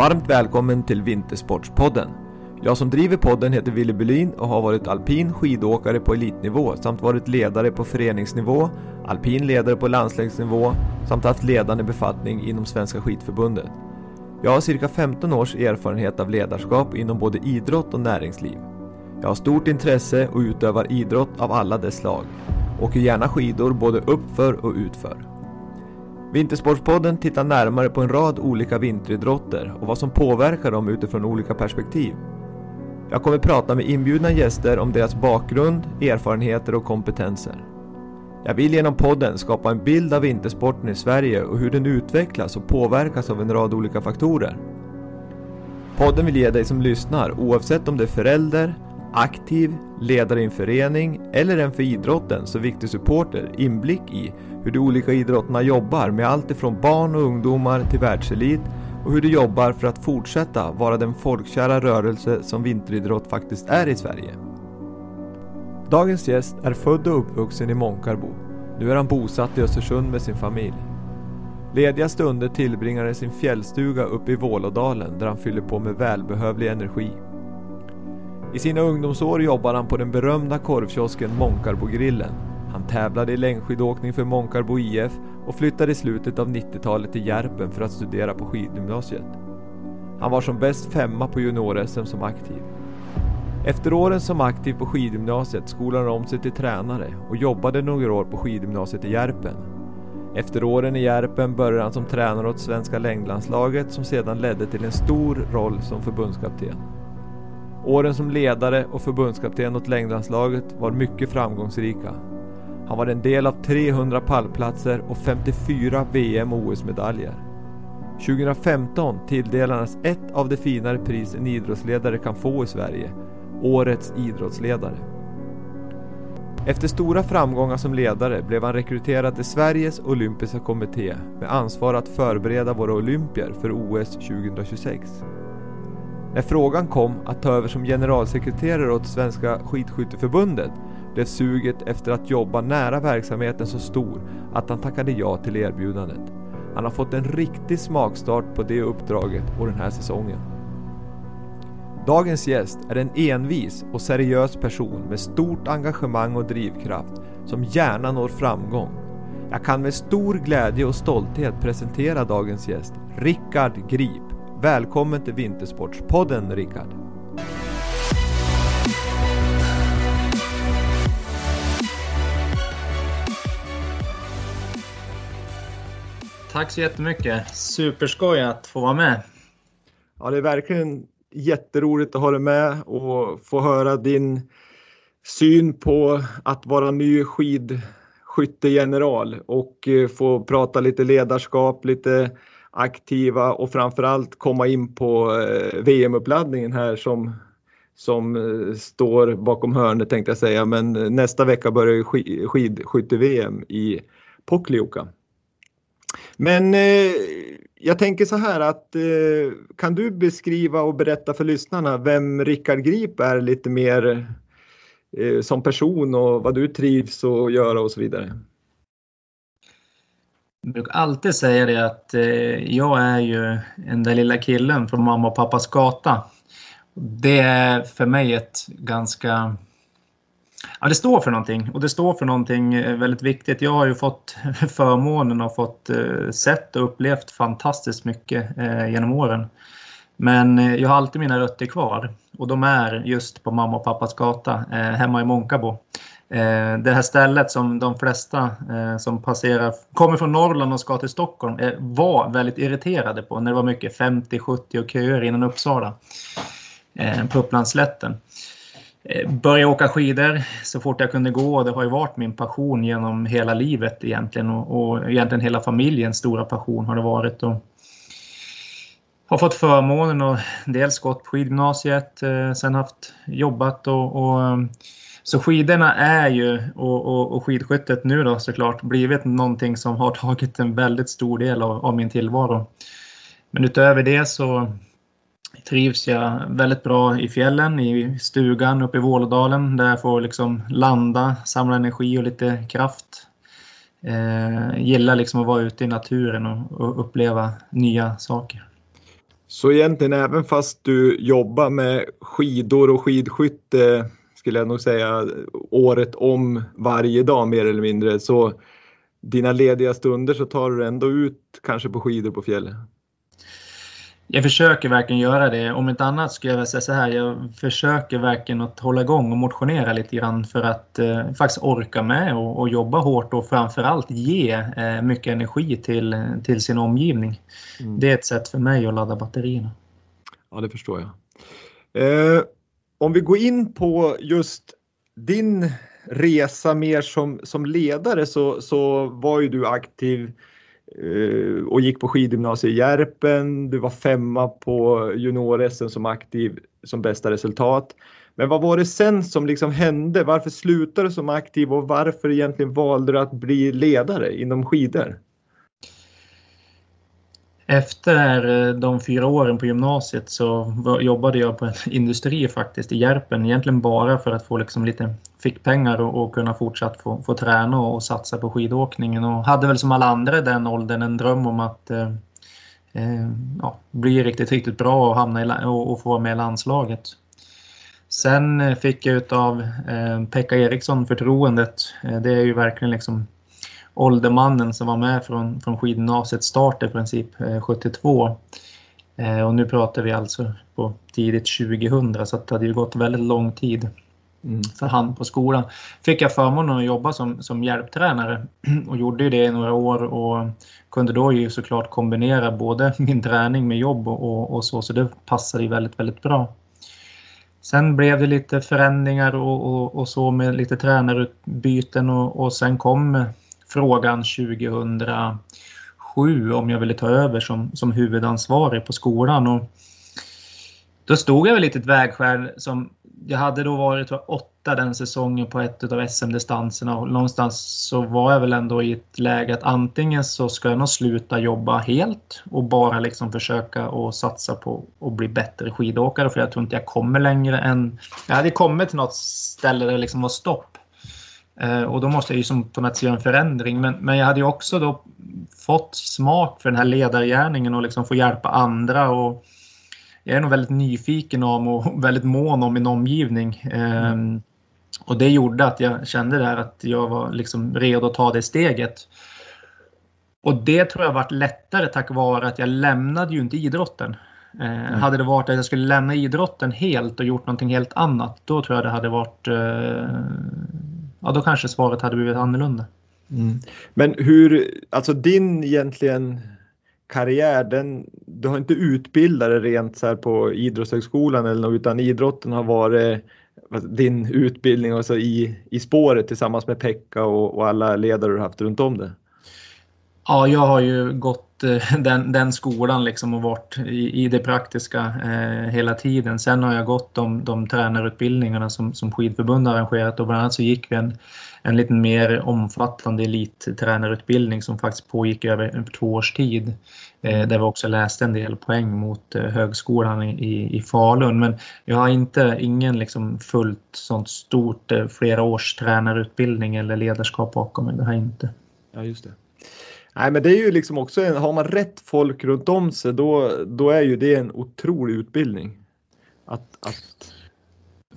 Varmt välkommen till Vintersportspodden. Jag som driver podden heter Willy Bylin och har varit alpin skidåkare på elitnivå samt varit ledare på föreningsnivå, alpin ledare på landslagsnivå samt haft ledande befattning inom Svenska skidförbundet. Jag har cirka 15 års erfarenhet av ledarskap inom både idrott och näringsliv. Jag har stort intresse och utövar idrott av alla dess slag. Åker gärna skidor både uppför och utför. Vintersportspodden tittar närmare på en rad olika vinteridrotter och vad som påverkar dem utifrån olika perspektiv. Jag kommer prata med inbjudna gäster om deras bakgrund, erfarenheter och kompetenser. Jag vill genom podden skapa en bild av vintersporten i Sverige och hur den utvecklas och påverkas av en rad olika faktorer. Podden vill ge dig som lyssnar, oavsett om du är förälder, aktiv, ledare i en förening eller en för idrotten så viktig supporter inblick i hur de olika idrotterna jobbar med allt ifrån barn och ungdomar till världselit och hur de jobbar för att fortsätta vara den folkkära rörelse som vinteridrott faktiskt är i Sverige. Dagens gäst är född och uppvuxen i Månkarbo. Nu är han bosatt i Östersund med sin familj. Lediga stunder tillbringar han i sin fjällstuga uppe i Vålådalen där han fyller på med välbehövlig energi. I sina ungdomsår jobbade han på den berömda korvkiosken Månkarbogrillen. Han tävlade i längdskidåkning för Månkarbo IF och flyttade i slutet av 90-talet till Järpen för att studera på skidgymnasiet. Han var som bäst femma på junior-SM som aktiv. Efter åren som aktiv på skidgymnasiet skolade han om sig till tränare och jobbade några år på skidgymnasiet i Järpen. Efter åren i Järpen började han som tränare åt svenska längdlandslaget som sedan ledde till en stor roll som förbundskapten. Åren som ledare och förbundskapten åt längdlandslaget var mycket framgångsrika. Han var en del av 300 pallplatser och 54 VM och OS-medaljer. 2015 tilldelades ett av de finare pris en idrottsledare kan få i Sverige, Årets idrottsledare. Efter stora framgångar som ledare blev han rekryterad till Sveriges Olympiska Kommitté med ansvar att förbereda våra olympier för OS 2026. När frågan kom att ta över som generalsekreterare åt Svenska skidskytteförbundet blev suget efter att jobba nära verksamheten så stor att han tackade ja till erbjudandet. Han har fått en riktig smakstart på det uppdraget och den här säsongen. Dagens gäst är en envis och seriös person med stort engagemang och drivkraft som gärna når framgång. Jag kan med stor glädje och stolthet presentera dagens gäst, Rickard Grip. Välkommen till Vintersportspodden Rickard! Tack så jättemycket! Superskoj att få vara med! Ja, det är verkligen jätteroligt att ha dig med och få höra din syn på att vara ny skidskyttegeneral och eh, få prata lite ledarskap, lite aktiva och framförallt komma in på eh, VM-uppladdningen här som, som eh, står bakom hörnet tänkte jag säga. Men eh, nästa vecka börjar ju skidskytte-VM i Pokljuka. Men eh, jag tänker så här att eh, kan du beskriva och berätta för lyssnarna vem Rickard Grip är lite mer eh, som person och vad du trivs att göra och så vidare? Jag brukar alltid säga det att eh, jag är ju den där lilla killen från mamma och pappas gata. Det är för mig ett ganska Ja, det står för någonting och det står för någonting eh, väldigt viktigt. Jag har ju fått förmånen och fått eh, sett och upplevt fantastiskt mycket eh, genom åren. Men eh, jag har alltid mina rötter kvar och de är just på mamma och pappas gata eh, hemma i Månkabo. Eh, det här stället som de flesta eh, som passerar, kommer från Norrland och ska till Stockholm eh, var väldigt irriterade på när det var mycket 50, 70 och köer innan Uppsala på Upplandsslätten. Börja började åka skidor så fort jag kunde gå. Det har ju varit min passion genom hela livet egentligen och, och egentligen hela familjens stora passion har det varit. Och har fått förmånen att dels gått på skidgymnasiet, sen haft jobbat och, och så skidorna är ju och, och, och skidskyttet nu då såklart blivit någonting som har tagit en väldigt stor del av, av min tillvaro. Men utöver det så trivs jag väldigt bra i fjällen, i stugan uppe i Vålådalen där jag får liksom landa, samla energi och lite kraft. Eh, gillar liksom att vara ute i naturen och, och uppleva nya saker. Så egentligen även fast du jobbar med skidor och skidskytte skulle jag nog säga året om varje dag mer eller mindre så dina lediga stunder så tar du ändå ut kanske på skidor på fjället? Jag försöker verkligen göra det. Om inte annat skulle jag vilja säga så här. Jag försöker verkligen att hålla igång och motionera lite grann för att eh, faktiskt orka med och, och, jobba hårt och framförallt ge eh, mycket energi till, till sin omgivning. Mm. Det är ett sätt för mig att ladda batterierna. Ja, det förstår jag. Eh, om vi går in på just din resa mer som, som ledare så, så var ju du aktiv eh, och gick på skidgymnasiet i Järpen. Du var femma på junior-SM som aktiv som bästa resultat. Men vad var det sen som liksom hände? Varför slutade du som aktiv och varför egentligen valde du att bli ledare inom skidor? Efter eh, de fyra åren på gymnasiet så jobbade jag på en industri faktiskt i Järpen. Egentligen bara för att få liksom lite fickpengar och, och kunna fortsatt få, få träna och, och, satsa på skidåkningen. Och hade väl som alla andra i den åldern en dröm om att eh, eh, ja, bli riktigt, riktigt bra och, hamna i, och, och få vara med i landslaget. Sen eh, fick jag utav eh, Pekka Eriksson förtroendet. Eh, det är ju verkligen liksom åldermannen som var med från, från skidgymnasiet start i princip eh, 72. Eh, och nu pratar vi alltså på tidigt 2000 så det hade ju gått väldigt lång tid mm. för han på skolan. Fick jag förmånen att jobba som, som hjälptränare och gjorde ju det i några år och kunde då ju såklart kombinera både min träning med jobb och, och så, så det passade ju väldigt, väldigt bra. Sen blev det lite förändringar och, och, och så med lite tränarutbyten och, och sen kom frågan 2007 om jag ville ta över som, som huvudansvarig på skolan. Och då stod jag väl lite ett vägskäl som jag hade då varit tror, åtta den säsongen på ett av SM-distanserna och någonstans så var jag väl ändå i ett läge att antingen så ska jag nog sluta jobba helt och bara liksom försöka och satsa på att bli bättre skidåkare för jag tror inte jag kommer längre än... Jag hade kommit till något ställe där det liksom var stopp. Eh, och då måste jag ju som på något sätt göra en förändring. Men, men jag hade ju också då fått smak för den här ledargärningen och liksom få hjälpa andra. Och jag är nog väldigt nyfiken om och väldigt mån om min omgivning. Mm. Och det gjorde att jag kände där att jag var liksom redo att ta det steget. Och det tror jag varit lättare tack vare att jag lämnade ju inte idrotten. Mm. Hade det varit att jag skulle lämna idrotten helt och gjort någonting helt annat, då tror jag det hade varit eh, ja, då kanske svaret hade blivit annorlunda. Mm. Men hur, alltså din egentligen karriär, den, du har inte utbildat dig rent så här på idrottshögskolan eller något, utan idrotten har varit din utbildning alltså i, i spåret tillsammans med Pekka och, och alla ledare du haft runt om det? Ja, jag har ju gått eh, den, den skolan liksom och varit i, i det praktiska eh, hela tiden. Sen har jag gått de, de tränarutbildningarna som, som skidförbund arrangerat och bland annat så gick vi en, en lite mer omfattande elittränarutbildning som faktiskt pågick över två års tid. Eh, där vi också läste en del poäng mot eh, högskolan i, i Falun. Men jag har inte, ingen liksom fullt sånt stort eh, flera års tränarutbildning eller ledarskap bakom mig. Det har jag inte. Ja, just det. Nej, men det är ju liksom också en, har man rätt folk runt om sig då, då är ju det en otrolig utbildning. Att, att...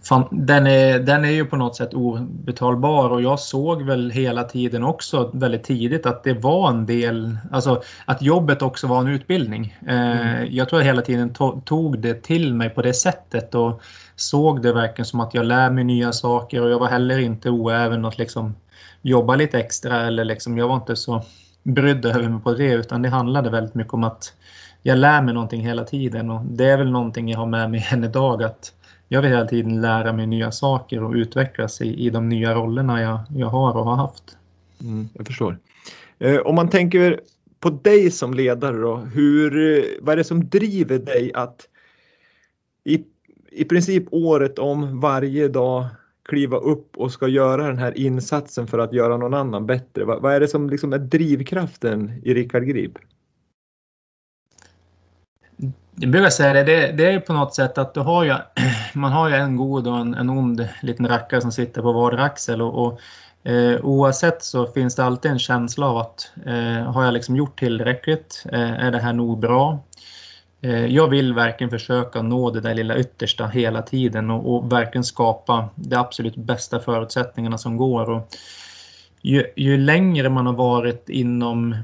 Fan, den, är, den är ju på något sätt obetalbar och jag såg väl hela tiden också väldigt tidigt att det var en del, alltså att jobbet också var en utbildning. Eh, mm. jag tror jag hela tiden to tog det till mig på det sättet och såg det verkligen som att jag lär mig nya saker och jag var heller inte oäven att liksom jobba lite extra eller liksom, jag var inte så brydde över mig på det utan det handlade väldigt mycket om att jag lär mig någonting hela tiden och det är väl någonting jag har med mig än idag att jag vill hela tiden lära mig nya saker och utvecklas i, i de nya rollerna jag, jag har och har haft. Mm, jag förstår. Eh, om man tänker på dig som ledare då, hur, eh, vad är det som driver dig att i, i princip året om varje dag kliva upp och ska göra den här insatsen för att göra någon annan bättre? Vad, vad är det som liksom är drivkraften i Rickard Grip? Jag brukar säga det, det, det är på något sätt att du har ju, man har ju en god och en, en ond liten rackare som sitter på var axel och, och eh, oavsett så finns det alltid en känsla av att eh, har jag liksom gjort tillräckligt? Eh, är det här nog bra? Eh, jag vill verkligen försöka nå det där lilla yttersta hela tiden och, och verkligen skapa de absolut bästa förutsättningarna som går. Och ju, ju längre man har varit inom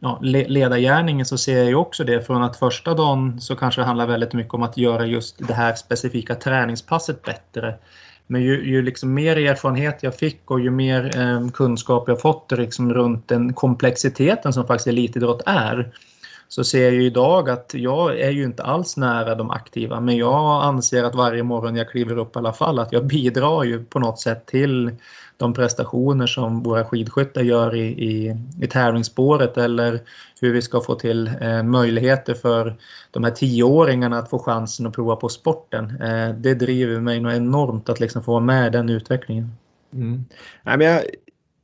ja, ledargärningen så ser jag ju också det från att första dagen så kanske det handlar väldigt mycket om att göra just det här specifika träningspasset bättre. Men ju, ju liksom mer erfarenhet jag fick och ju mer eh, kunskap jag fått liksom runt den komplexiteten som faktiskt elitidrott är så ser jag ju idag att jag är ju inte alls nära de aktiva men jag anser att varje morgon jag kliver upp i alla fall att jag bidrar ju på något sätt till de prestationer som våra skidskyttar gör i, i, i tävlingsspåret eller hur vi ska få till eh, möjligheter för de här tioåringarna att få chansen att prova på sporten. Eh, det driver mig nog enormt att liksom få vara med i den utvecklingen. Mm. Nej, men jag,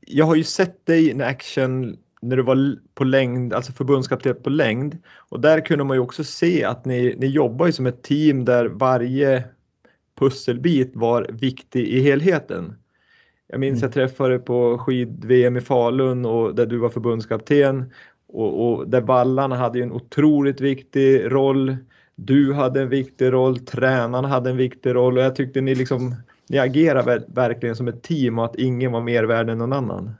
jag har ju sett dig in action när du var på längd, alltså förbundskapten på längd och där kunde man ju också se att ni, ni jobbar ju som ett team där varje pusselbit var viktig i helheten. Jag minns mm. jag träffade på skid-VM i Falun och där du var förbundskapten och, och där vallarna hade en otroligt viktig roll. Du hade en viktig roll, tränarna hade en viktig roll och jag tyckte ni liksom ni agerade verkligen som ett team och att ingen var mer värd än någon annan.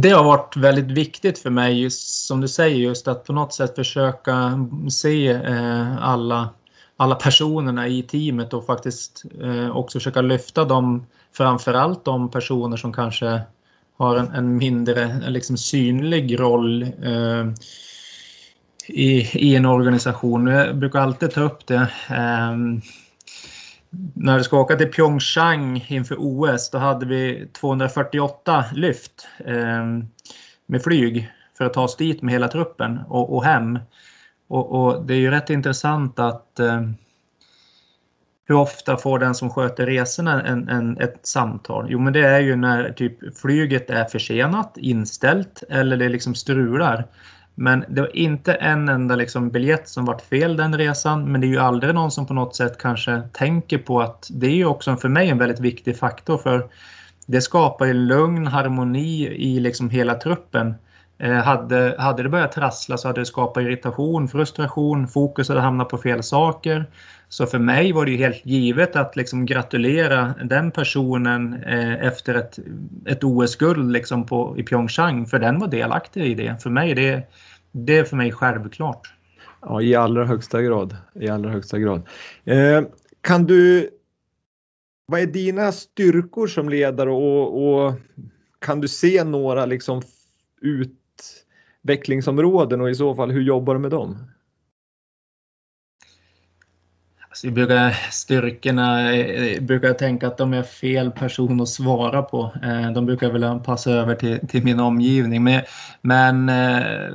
Det har varit väldigt viktigt för mig, just, som du säger, just att på något sätt försöka se eh, alla, alla personerna i teamet och faktiskt eh, också försöka lyfta dem framförallt de personer som kanske har en, en mindre liksom synlig roll eh, i, i en organisation. Jag brukar alltid ta upp det. Ehm, när du ska åka till Pyeongchang inför OS då hade vi 248 lyft eh, med flyg för att ta oss dit med hela truppen och, och hem. Och, och, det är ju rätt intressant att eh, hur ofta får den som sköter resorna en, en, ett samtal? Jo, men det är ju när typ flyget är försenat, inställt eller det liksom strular. Men det var inte en enda liksom biljett som vart fel den resan. Men det är ju aldrig någon som på något sätt kanske tänker på att det är ju också för mig en väldigt viktig faktor. För det skapar ju lugn, harmoni i liksom hela truppen. Eh, hade, hade det börjat trassla så hade det skapat irritation, frustration, fokus hade hamnat på fel saker. Så för mig var det ju helt givet att liksom gratulera den personen eh, efter ett, ett OS-guld liksom i Pyeongchang, för den var delaktig i det. För mig, det, det är för mig självklart. Ja, i allra högsta grad. I allra högsta grad. Eh, kan du, vad är dina styrkor som ledare och, och kan du se några liksom utvecklingsområden och i så fall hur jobbar du med dem? Så brukar, styrkorna eh, brukar jag tänka att de är fel person att svara på. Eh, de brukar väl passa över till, till min omgivning. Men, men eh,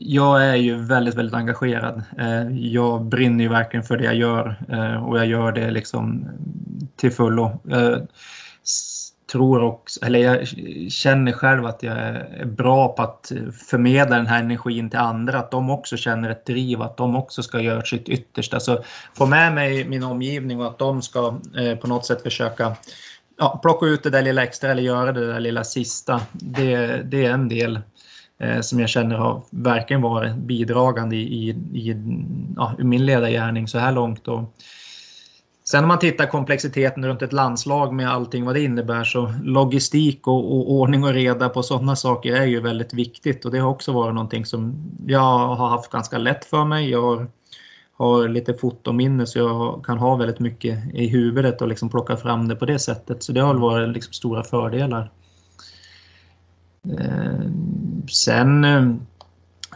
jag är ju väldigt, väldigt engagerad. Jag brinner ju verkligen för det jag gör och jag gör det liksom till fullo tror också, eller jag känner själv att jag är bra på att förmedla den här energin till andra. Att de också känner ett driv, att de också ska göra sitt yttersta. Så få med mig min omgivning och att de ska eh, på något sätt försöka ja, plocka ut det där lilla extra eller göra det där lilla sista. Det, det är en del eh, som jag känner har verkligen varit bidragande i, i, i ja, min ledargärning så här långt. Och, Sen om man tittar komplexiteten runt ett landslag med allting vad det innebär så logistik och, och ordning och reda på sådana saker är ju väldigt viktigt och det har också varit någonting som jag har haft ganska lätt för mig. Jag har, har lite fotominne så jag kan ha väldigt mycket i huvudet och liksom plocka fram det på det sättet. Så det har varit liksom stora fördelar. Eh, sen eh,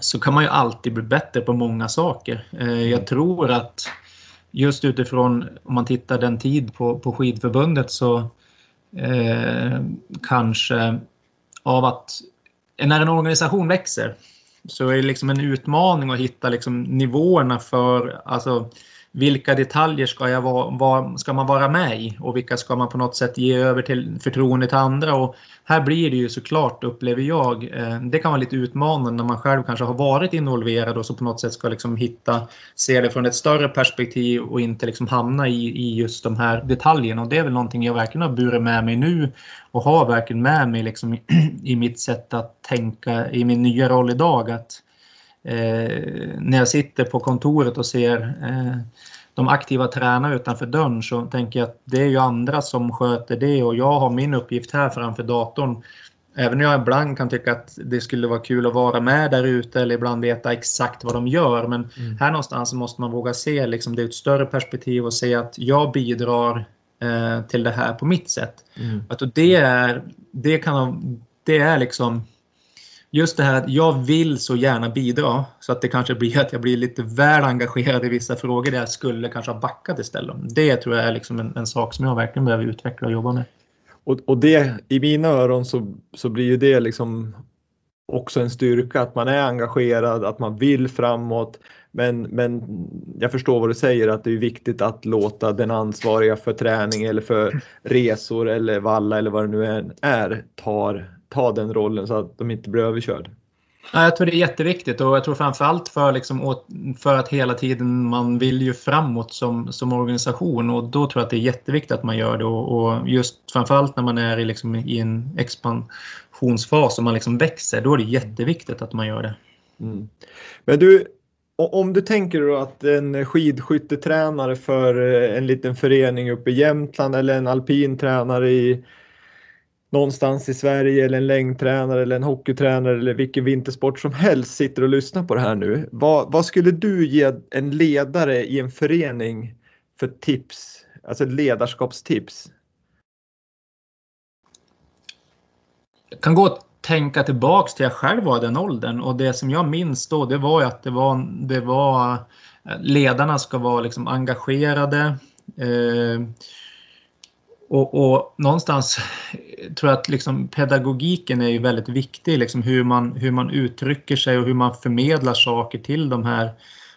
så kan man ju alltid bli bättre på många saker. Eh, jag tror att just utifrån om man tittar den tid på, på skidförbundet så eh, kanske av att när en organisation växer så är det liksom en utmaning att hitta liksom nivåerna för alltså, vilka detaljer ska, jag vara, vad ska man vara med i och vilka ska man på något sätt ge över till förtroende till andra. Och här blir det ju såklart, upplever jag, eh, det kan vara lite utmanande när man själv kanske har varit involverad och så på något sätt ska liksom hitta, se det från ett större perspektiv och inte liksom hamna i, i just de här detaljerna. Och det är väl någonting jag verkligen har burit med mig nu och har verkligen med mig liksom i, i mitt sätt att tänka i min nya roll idag. Att eh, när jag sitter på kontoret och ser eh, de aktiva tränarna utanför dörren så tänker jag att det är ju andra som sköter det och jag har min uppgift här framför datorn. Även om jag ibland kan tycka att det skulle vara kul att vara med där ute eller ibland veta exakt vad de gör. Men mm. här någonstans måste man våga se liksom, det är ett större perspektiv och se att jag bidrar eh, till det här på mitt sätt. Mm. Att det, är, det, kan, det är liksom just det här att jag vill så gärna bidra så att det kanske blir att jag blir lite väl engagerad i vissa frågor där jag skulle kanske ha backat istället. Det tror jag är liksom en, en sak som jag verkligen behöver utveckla och jobba med. Och, och det i mina öron så, så blir ju det liksom också en styrka att man är engagerad, att man vill framåt. Men, men jag förstår vad du säger att det är viktigt att låta den ansvariga för träning eller för resor eller valla eller vad det nu än är tar, ta den rollen så att de inte blir överkörda. Jag tror det är jätteviktigt och jag tror framförallt för, liksom, för att hela tiden man vill ju framåt som, som organisation och då tror jag att det är jätteviktigt att man gör det och, och just framförallt när man är i, liksom, i en expansionsfas och man liksom växer, då är det jätteviktigt att man gör det. Mm. Men du, om du tänker att en skidskyttetränare för en liten förening uppe i Jämtland eller en alpintränare i någonstans i Sverige eller en längdtränare eller en hockeytränare eller vilken vintersport som helst sitter och lyssnar på det här nu. Vad, vad skulle du ge en ledare i en förening för tips, alltså ledarskapstips? Jag kan gå och tänka tillbaks till jag själv var den åldern och det som jag minns då det var att det var, det var eh, ledarna ska vara liksom engagerade. Eh, och, och, någonstans tror att liksom pedagogiken är ju väldigt viktig, liksom hur, man, hur man uttrycker sig och hur man förmedlar saker till de här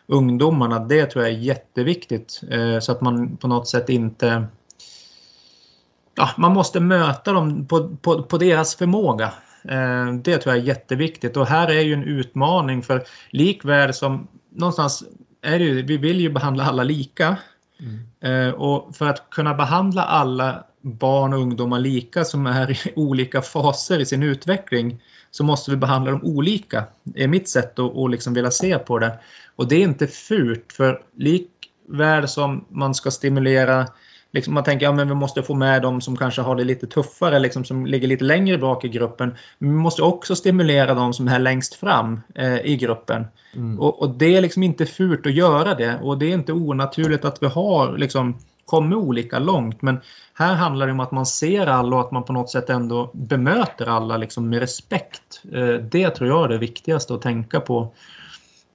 ungdomarna. Det tror jag är jätteviktigt eh, så att man på något sätt inte... Ja, man måste möta dem på, på, på deras förmåga. Eh, det tror jag är jätteviktigt och här är ju en utmaning för likväl som någonstans är det ju, vi vill ju behandla alla lika. Mm. Och för att kunna behandla alla barn och ungdomar lika som är i olika faser i sin utveckling så måste vi behandla dem olika. Det är mitt sätt att, att liksom vilja se på det. Och det är inte fult för likväl som man ska stimulera Liksom man tänker att ja, vi måste få med dem som kanske har det lite tuffare, liksom, som ligger lite längre bak i gruppen. Men vi måste också stimulera dem som är längst fram eh, i gruppen. Mm. Och, och, det är liksom inte fult att göra det och det är inte onaturligt att vi har liksom, kommit olika långt. Men här handlar det om att man ser alla och att man på något sätt ändå bemöter alla liksom, med respekt. Eh, det tror jag är det viktigaste att tänka på.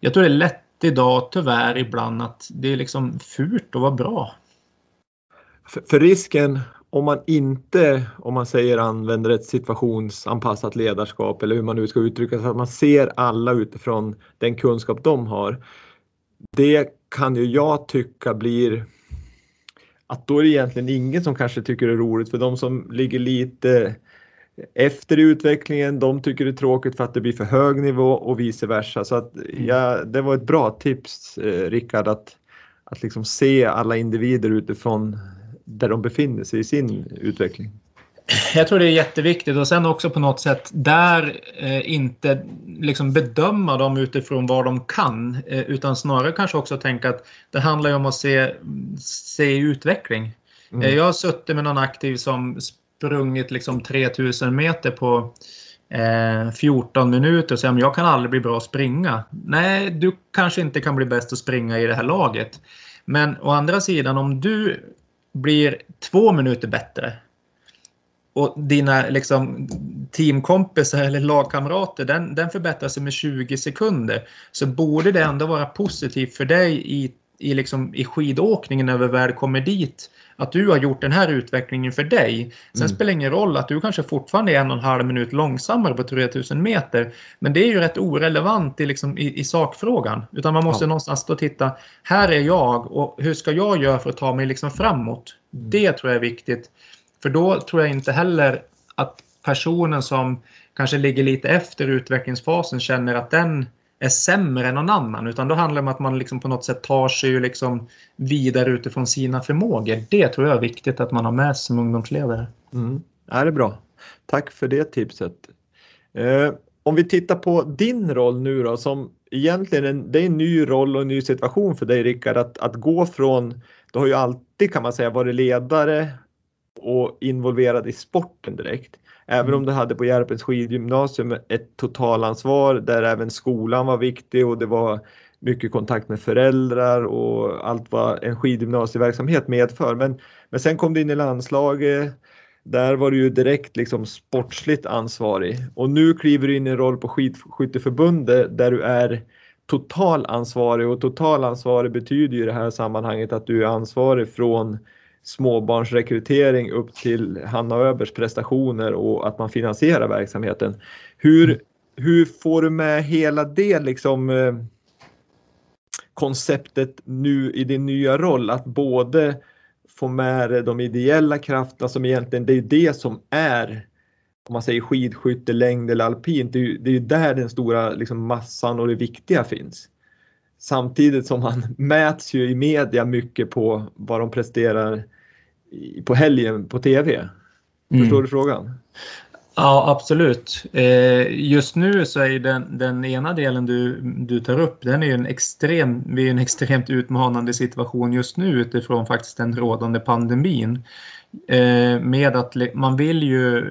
Jag tror det är lätt idag tyvärr ibland att det är liksom fult att vara bra. För, för, risken om man inte, om man säger använder ett situationsanpassat ledarskap eller hur man nu ska uttrycka sig, att man ser alla utifrån den kunskap de har. Det kan ju jag tycka blir att då är det egentligen ingen som kanske tycker det är roligt för de som ligger lite efter i utvecklingen, de tycker det är tråkigt för att det blir för hög nivå och vice versa. Så att, ja, det var ett bra tips eh, Rickard att, att liksom se alla individer utifrån där de befinner sig i sin utveckling. Jag tror det är jätteviktigt och sen också på något sätt där eh, inte liksom bedöma dem utifrån vad de kan eh, utan snarare kanske också tänka att det handlar om att se, se utveckling. Mm. Eh, jag har suttit med någon aktiv som sprungit liksom 3000 meter på 14 eh, minuter och säger att jag kan aldrig bli bra att springa. Nej, du kanske inte kan bli bäst att springa i det här laget. Men å andra sidan om du blir två minuter bättre och dina liksom, teamkompisar eller lagkamrater den, den förbättrar sig med 20 sekunder så borde det ändå vara positivt för dig i, i, liksom, i skidåkningen när vi väl kommer dit att du har gjort den här utvecklingen för dig. Sen mm. spelar det ingen roll att du kanske fortfarande är en och en halv minut långsammare på 3000 meter. Men det är ju rätt orelevant i, liksom, i, i sakfrågan. Utan man måste ja. någonstans stå och titta. Här är jag och hur ska jag göra för att ta mig liksom framåt? Mm. Det tror jag är viktigt. För då tror jag inte heller att personen som kanske ligger lite efter utvecklingsfasen känner att den är sämre än någon annan. Utan då handlar det om att man liksom på något sätt tar sig liksom vidare utifrån sina förmågor. Det tror jag är viktigt att man har med sig som ungdomsledare. Mm. det är bra. Tack för det tipset. Eh, om vi tittar på din roll nu då som egentligen en, det är en ny roll och en ny situation för dig Rickard att, att gå från, du har ju alltid kan man säga varit ledare och involverad i sporten direkt. Även mm. om du hade på Järpens skidgymnasium ett totalansvar där även skolan var viktig och det var mycket kontakt med föräldrar och allt vad en skidgymnasieverksamhet medför. Men, men sen kom du in i landslaget. Där var du ju direkt liksom sportsligt ansvarig och nu kliver du in i en roll på Skidskytteförbundet där du är totalansvarig och totalansvarig betyder ju i det här sammanhanget att du är ansvarig från småbarnsrekrytering upp till Hanna Öbers prestationer och att man finansierar verksamheten. Hur, hur får du med hela det liksom eh, konceptet nu i din nya roll att både få med de ideella krafterna som egentligen det är det som är om man säger skidskytte, längd eller alpint, det är ju, det är där den stora liksom, massan och det viktiga finns. Samtidigt som man mäts ju i media mycket på vad de presterar på helgen på TV. Mm. Förstår du frågan? Ja, absolut. Eh, just nu så är den, den ena delen du, du tar upp, den är en extrem, vi är en extremt utmanande situation just nu utifrån faktiskt den rådande pandemin. Eh, med att man vill ju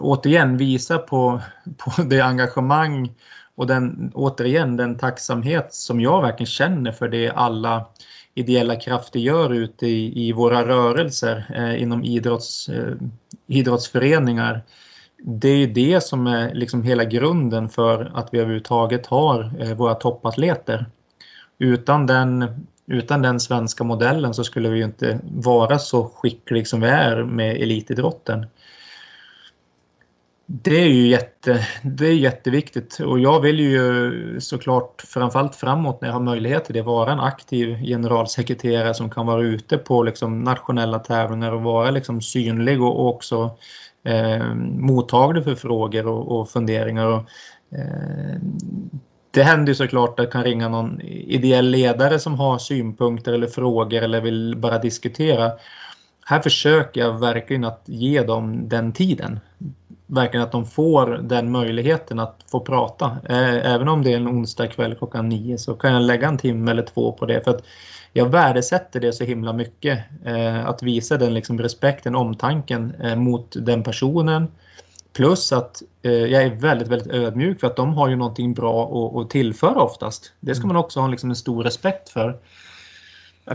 återigen visa på, på det engagemang och den, återigen den tacksamhet som jag verkligen känner för det alla ideella krafter gör ute i, i våra rörelser eh, inom idrotts, eh, idrottsföreningar. Det är det som är liksom hela grunden för att vi överhuvudtaget har eh, våra toppatleter. Utan den, utan den svenska modellen så skulle vi inte vara så skickliga som vi är med elitidrotten. Det är ju jätte, det är jätteviktigt och jag vill ju såklart framförallt framåt när jag har möjlighet till det vara en aktiv generalsekreterare som kan vara ute på liksom nationella tävlingar och vara liksom synlig och också eh, mottaglig för frågor och, och funderingar. Och, eh, det händer ju såklart att det kan ringa någon ideell ledare som har synpunkter eller frågor eller vill bara diskutera. Här försöker jag verkligen att ge dem den tiden verkligen att de får den möjligheten att få prata. Eh, även om det är en onsdag kväll klockan nio så kan jag lägga en timme eller två på det. för att jag värdesätter det så himla mycket. Eh, att visa den liksom respekten, omtanken eh, mot den personen. Plus att jag är väldigt, väldigt ödmjuk för att de har ju någonting bra att, tillföra oftast. Det ska mm. man också ha liksom en stor respekt för.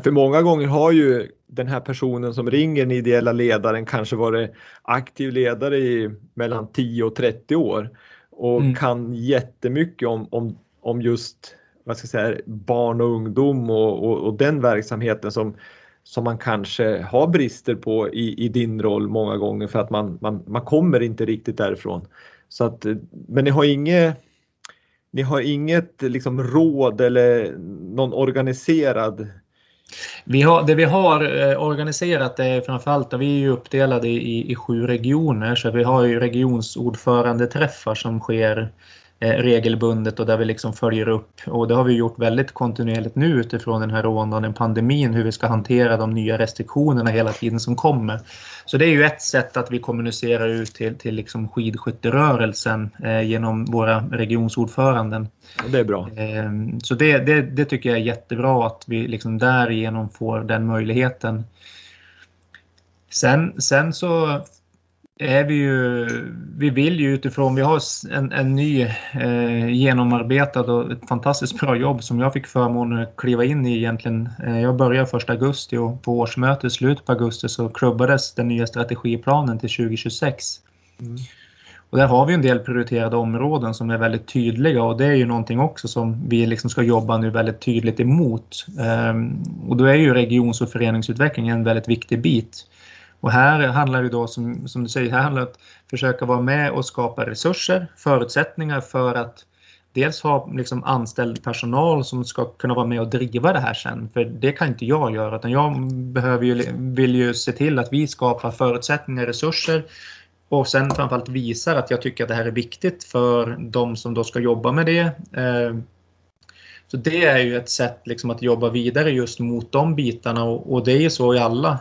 För många gånger har ju den här personen som ringer den ideella ledaren kanske varit aktiv ledare i mellan 10 och 30 år och mm. kan jättemycket om, om, om just vad ska jag säga, barn och ungdom och, och, och, den verksamheten som, som man kanske har brister på i, i din roll många gånger för att man, man, man kommer inte riktigt därifrån. Så att, men ni har inget ni har inget liksom råd eller någon organiserad vi har, det vi har eh, organiserat är framförallt, vi är ju uppdelade i, i sju regioner så vi har ju regionsordförandeträffar som sker regelbundet och där vi liksom följer upp och det har vi gjort väldigt kontinuerligt nu utifrån den här rådande pandemin hur vi ska hantera de nya restriktionerna hela tiden som kommer. Så det är ju ett sätt att vi kommunicerar ut till, till liksom skidskytterörelsen eh, genom våra regionsordföranden. Det är bra. Eh, så det, det, det, tycker jag är jättebra att vi liksom därigenom får den möjligheten. Sen, sen så är vi ju, vi vill ju utifrån, vi har en, en ny eh, genomarbetad och ett fantastiskt bra jobb som jag fick förmånen att kliva in i egentligen. Eh, jag började 1 augusti och på årsmötet i slutet på augusti så klubbades den nya strategiplanen till 2026. Mm. Och där har vi en del prioriterade områden som är väldigt tydliga och det är ju någonting också som vi liksom ska jobba nu väldigt tydligt emot. Eh, och då är ju regions och föreningsutveckling en väldigt viktig bit. Och här handlar det då som, som du säger, här handlar det om att försöka vara med och skapa resurser, förutsättningar för att dels ha liksom anställd personal som ska kunna vara med och driva det här sen. För det kan inte jag göra utan jag behöver ju, vill ju se till att vi skapar förutsättningar, resurser och sen framförallt visar att jag tycker att det här är viktigt för de som då ska jobba med det. Eh, så det är ju ett sätt liksom att jobba vidare just mot de bitarna och, och det är ju så i alla,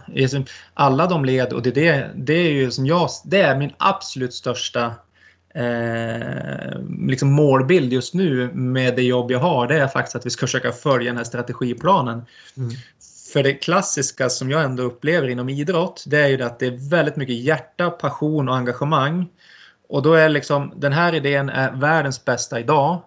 alla de led och det, det, det är ju som jag, det är min absolut största eh, liksom målbild just nu med det jobb jag har, det är faktiskt att vi ska försöka följa den här strategiplanen. Mm. För det klassiska som jag ändå upplever inom idrott, det är ju att det är väldigt mycket hjärta, passion och engagemang. Och då är liksom, den här idén är världens bästa idag.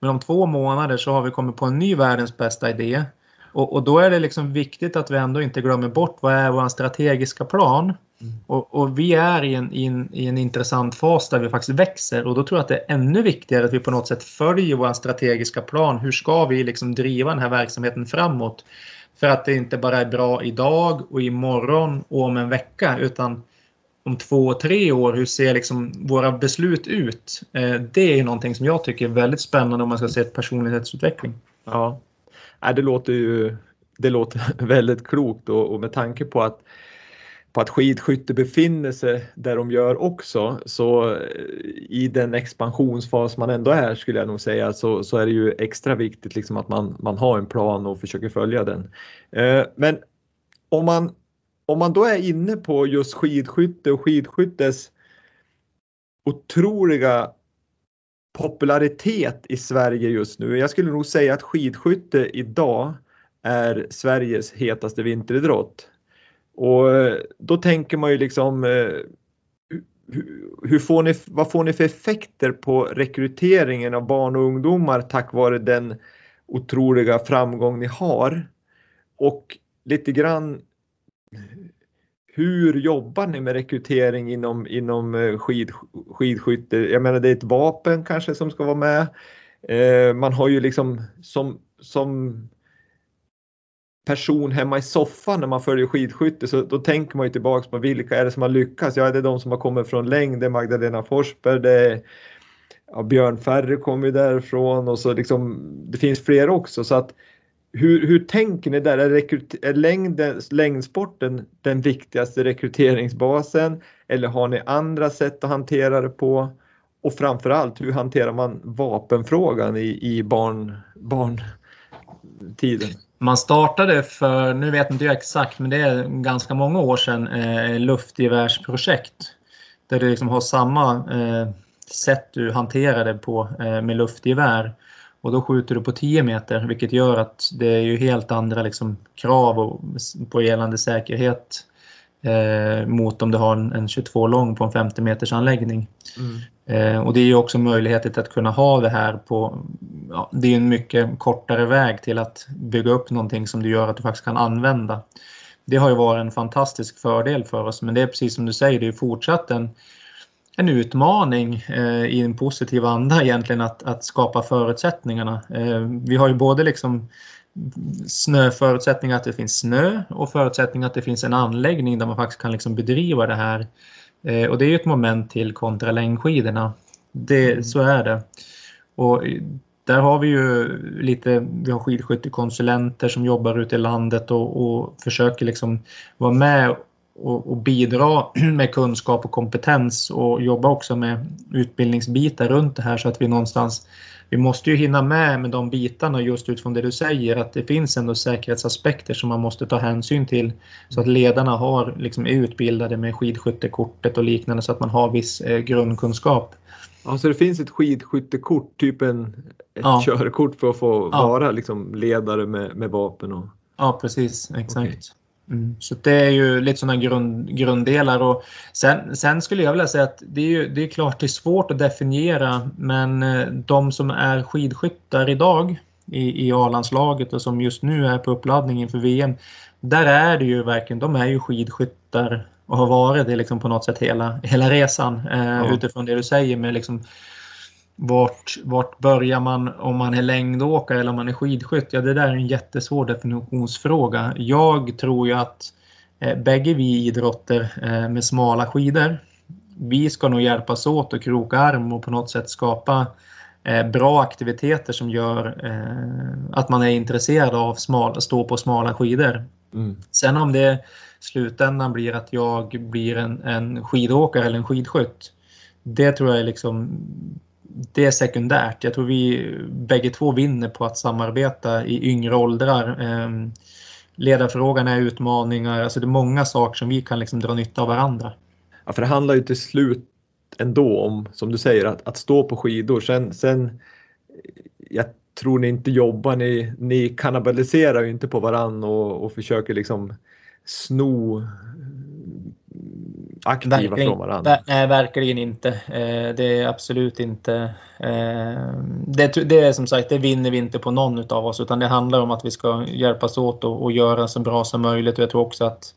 Men om två månader så har vi kommit på en ny världens bästa idé. Och, och då är det liksom viktigt att vi ändå inte glömmer bort vad är vår strategiska plan. Mm. Och, och, vi är i en, i, en, i en intressant fas där vi faktiskt växer och då tror jag att det är ännu viktigare att vi på något sätt följer vår strategiska plan. Hur ska vi liksom driva den här verksamheten framåt? För att det inte bara är bra idag och imorgon och om en vecka utan om två, tre år, hur ser liksom våra beslut ut? Eh, det är någonting som jag tycker är väldigt spännande om man ska se ett personlighetsutveckling. Ja, det låter ju det låter väldigt klokt och, med tanke på att på att skidskytte befinner sig där de gör också så eh, i den expansionsfas man ändå är skulle jag nog säga så, så är det ju extra viktigt liksom att man, man har en plan och försöker följa den. Eh, men om man, om man då är inne på just skidskytte och skidskyttes otroliga popularitet i Sverige just nu. Jag skulle nog säga att skidskytte idag är Sveriges hetaste vinteridrott. Och eh, då tänker man ju liksom eh, hur får ni, vad får ni för effekter på rekryteringen av barn och ungdomar tack vare den otroliga framgång ni har? Och lite grann hur jobbar ni med rekrytering inom, inom eh, skid, skidskytte? Jag menar det är ett vapen kanske som ska vara med. Eh, man har ju liksom som, som person hemma i soffan när man följer skidskytte så då tänker man ju tillbaks på vilka är det som har lyckats? Ja, det är de som har kommit från längd, det är Magdalena Forsberg, det är ja, Björn Ferry kommer ju därifrån och så liksom det finns fler också så att hur, hur tänker ni där? Är, rekryt- är längden, längdsporten den viktigaste rekryteringsbasen eller har ni andra sätt att hantera det på? Och framförallt, hur hanterar man vapenfrågan i, i barn, barntiden? Man startade för, nu vet inte jag exakt, men det är ganska många år sedan, eh, luftgevärsprojekt. Där du liksom har samma eh, sätt du hanterar det på eh, med luftgevär. Och då skjuter du på 10 meter vilket gör att det är ju helt andra liksom, krav på gällande säkerhet eh, mot om du har en, en 22 lång på en 50 meters anläggning. Mm. Eh, och det är ju också möjlighet att kunna ha det här på, ja, det är en mycket kortare väg till att bygga upp någonting som du gör att du faktiskt kan använda. Det har ju varit en fantastisk fördel för oss men det är precis som du säger, det är fortsatt en, en utmaning eh, i en positiv anda egentligen att, att skapa förutsättningarna. Eh, vi har ju både liksom snöförutsättningar att det finns snö och förutsättningar att det finns en anläggning där man faktiskt kan liksom bedriva det här. Eh, och det är ju ett moment till kontra längdskidorna. Det, mm. Så är det. Och där har vi ju lite, vi har skidskyttekonsulenter som jobbar ute i landet och, och försöker liksom vara med och, och, bidra med kunskap och kompetens och jobba också med utbildningsbitar runt det här så att vi någonstans vi måste ju hinna med med de bitarna just utifrån det du säger att det finns ändå säkerhetsaspekter som man måste ta hänsyn till så att ledarna har, liksom, är utbildade med skidskyttekortet och liknande så att man har viss eh, grundkunskap. Ja, så det finns ett skidskyttekort, typ en, ett ja. körkort för att få ja. vara liksom, ledare med, med vapen? Och... Ja, precis. Exakt. Okay. Mm. Så det är ju lite sådana grund, grunddelar. Och sen, sen, skulle jag vilja säga att det är, ju, det är klart det är svårt att definiera men eh, de som är skidskyttar idag i, i A-landslaget och som just nu är på uppladdning inför VM. Där är det ju verkligen, de är ju skidskyttar och har varit det liksom på något sätt hela, hela resan eh, ja. utifrån det du säger med liksom vart, vart börjar man om man är längdåkare eller om man är skidskytt? Ja, det där är en jättesvår definitionsfråga. Jag tror ju att eh, bägge vi idrotter eh, med smala skidor, vi ska nog hjälpas åt och kroka arm och på något sätt skapa eh, bra aktiviteter som gör eh, att man är intresserad av att stå på smala skidor. Mm. Sen om det slutändan blir att jag blir en, en skidåkare eller en skidskytt, det tror jag är liksom det är sekundärt. Jag tror vi bägge två vinner på att samarbeta i yngre åldrar. Ehm, ledarfrågan är utmaningar, alltså det är många saker som vi kan liksom dra nytta av varandra. Ja, för det handlar ju till slut ändå om, som du säger, att, att stå på skidor. Sen, sen jag tror ni inte jobbar, ni, ni kannibaliserar ju inte på varann och, och försöker liksom sno aktiva verkligen, från varandra? Nej, verkligen inte. Eh, det är absolut inte. Eh, det, det, är som sagt, det vinner vi inte på någon av oss utan det handlar om att vi ska hjälpas åt och, och göra så bra som möjligt. Och jag tror också att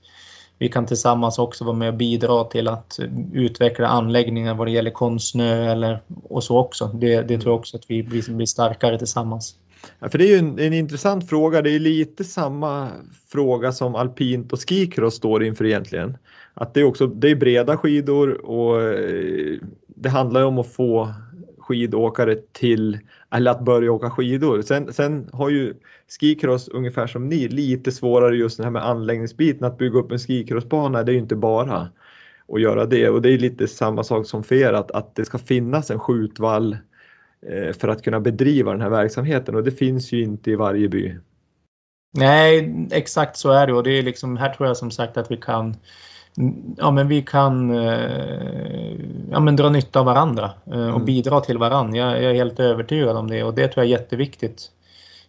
vi kan tillsammans också vara med och bidra till att utveckla anläggningar vad det gäller konstsnö eller och så också. Det, det tror jag också att vi blir, blir starkare tillsammans. Ja, för det är ju en, en, intressant fråga. Det är lite samma fråga som alpint och skikross står inför egentligen. Att det är också det är breda skidor och eh, det handlar om att få skidåkare till eller att börja åka skidor. Sen, sen har ju skikross ungefär som ni lite svårare just det här med anläggningsbiten att bygga upp en skikrossbana. Det är ju inte bara att göra det och det är lite samma sak som för er att, att det ska finnas en skjutvall eh, för att kunna bedriva den här verksamheten och det finns ju inte i varje by. Nej, exakt så är det och det är liksom här tror jag som sagt att vi kan ja, men vi kan eh, ja, men dra nytta av varandra eh, och mm. bidra till varandra. Jag, jag, är helt övertygad om det och det tror jag är jätteviktigt.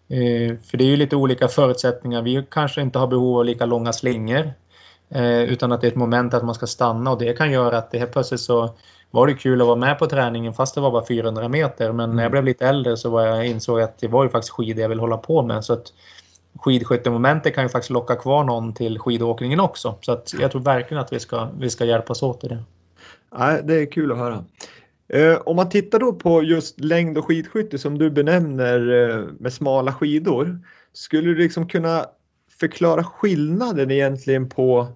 Eh, för det är ju lite olika förutsättningar. Vi kanske inte har behov av lika långa slingor utan att det är ett moment att man ska stanna och det kan göra att det helt plötsligt så var det kul att vara med på träningen fast det var bara 400 meter. Men när jag mm. blev lite äldre så var jag insåg att det var ju faktiskt skidor jag vill hålla på med. Så att skidskyttemomentet kan ju faktiskt locka kvar någon till skidåkningen också. Så att jag tror verkligen att vi ska, vi ska hjälpas åt i det. Ja, det är kul att höra. Eh, om man tittar då på just längd och skidskytte som du benämner eh, med smala skidor. Skulle du liksom kunna förklara skillnaden egentligen på,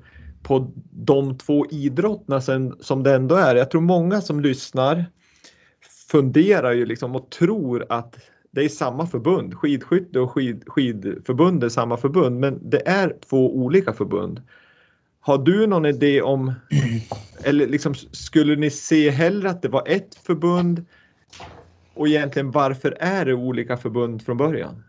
på de två idrotterna sen, som det ändå är? Jag tror många som lyssnar funderar ju liksom och tror att det är samma förbund. Skidskytte och skid, skidförbund är samma förbund men det är två olika förbund. Har du någon idé om, eller liksom, skulle ni se hellre att det var ett förbund och egentligen varför är det olika förbund från början?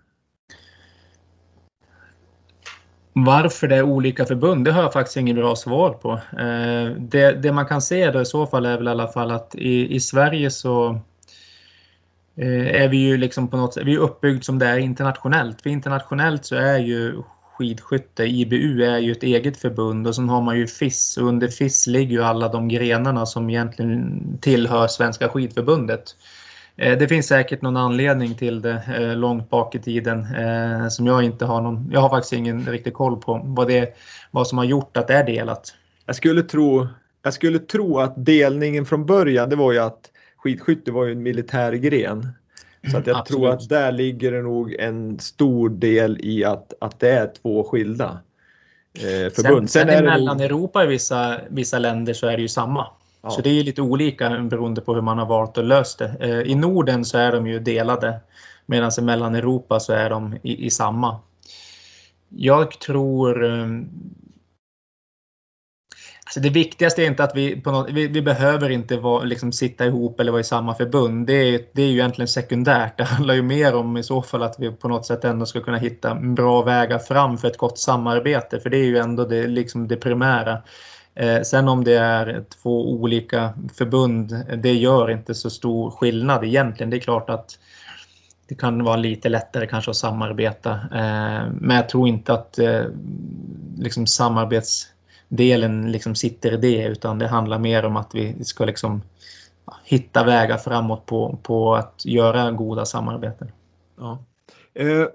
Varför det är olika förbund, det har jag faktiskt inget bra svar på. Eh, det, det man kan se då i så fall är väl i alla fall att i, i Sverige så Eh, är vi ju liksom på något sätt, vi är uppbyggd som det är internationellt. För internationellt så är ju skidskytte, IBU, är ju ett eget förbund och sen har man ju FIS och under FIS ligger ju alla de grenarna som egentligen tillhör Svenska skidförbundet. Eh, det finns säkert någon anledning till det eh, långt bak i tiden som jag inte har någon, jag har faktiskt ingen riktig koll på vad, det, vad som har gjort att det är delat. Jag skulle tro, jag skulle tro att delningen från början det var ju att skidskytte var ju en militär gren. Så att jag Absolut. tror att där ligger det nog en stor del i att, att det är två skilda eh, förbund. Sen, sen, sen i Mellaneuropa i vissa, vissa länder så är det ju samma. Ja. Så det är lite olika beroende på hur man har valt att lösa det. Eh, I Norden så är de ju delade medan i Mellaneuropa så är de i, i samma. Jag tror eh, Alltså det viktigaste är inte att vi, på något, vi, vi behöver inte vara, liksom, sitta ihop eller vara i samma förbund. Det är, det är ju egentligen sekundärt. Det handlar ju mer om i så fall att vi på något sätt ändå ska kunna hitta bra vägar fram för ett gott samarbete. För det är ju ändå det, liksom det primära. Eh, sen om det är två olika förbund, det gör inte så stor skillnad egentligen. Det är klart att det kan vara lite lättare kanske att samarbeta. Eh, men jag tror inte att eh, liksom samarbets delen liksom sitter i det utan det handlar mer om att vi ska liksom hitta vägar framåt på, på att göra goda samarbeten. Ja. Eh,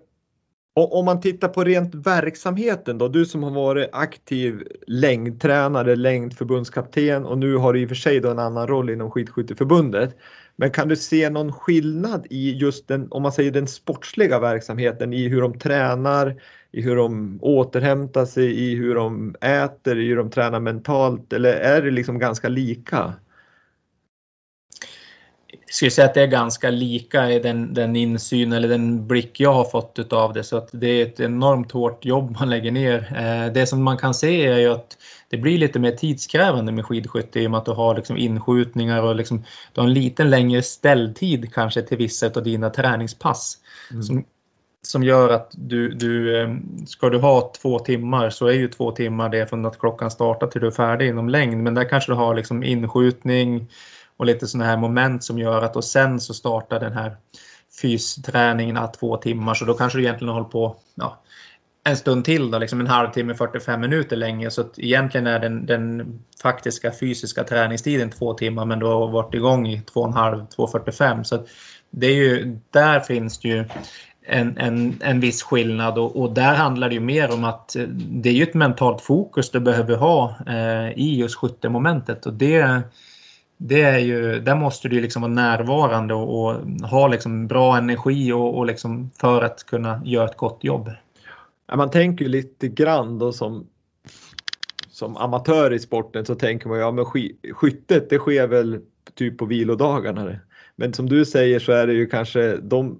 och om man tittar på rent verksamheten då, du som har varit aktiv längdtränare, längdförbundskapten och nu har du i och för sig då en annan roll inom skidskytteförbundet. Men kan du se någon skillnad i just den, om man säger den sportsliga verksamheten i hur de tränar, i hur de återhämtar sig, i hur de äter, i hur de tränar mentalt eller är det liksom ganska lika? Jag skulle säga att det är ganska lika i den, den insyn eller den blick jag har fått utav det så att det är ett enormt hårt jobb man lägger ner. Eh, det som man kan se är ju att det blir lite mer tidskrävande med skidskytte i och med att du har liksom inskjutningar och liksom, du har en lite längre ställtid kanske till vissa av dina träningspass. Mm. Som, som gör att du, du, eh, ska du ha två timmar så är ju två timmar det från att klockan startar till du är färdig inom längd. Men där kanske du har liksom inskjutning och lite sådana här moment som gör att och sen så startar den här fysträningen två timmar så då kanske du egentligen håller på ja, en stund till, då, liksom en halvtimme, 45 minuter länge. Så att egentligen är den, den faktiska fysiska träningstiden två timmar men du har varit igång i två och en halv, 2.45. Så att det är ju, där finns det ju en, en, en viss skillnad och, och, där handlar det ju mer om att eh, det är ju ett mentalt fokus du behöver ha eh, i just skyttemomentet och det, det är ju, där måste du liksom vara närvarande och, och ha liksom bra energi och, och liksom för att kunna göra ett gott jobb. Man tänker ju lite grann då som, som amatör i sporten så tänker man ja men skyttet det sker väl typ på vilodagarna. Men som du säger så är det ju kanske de,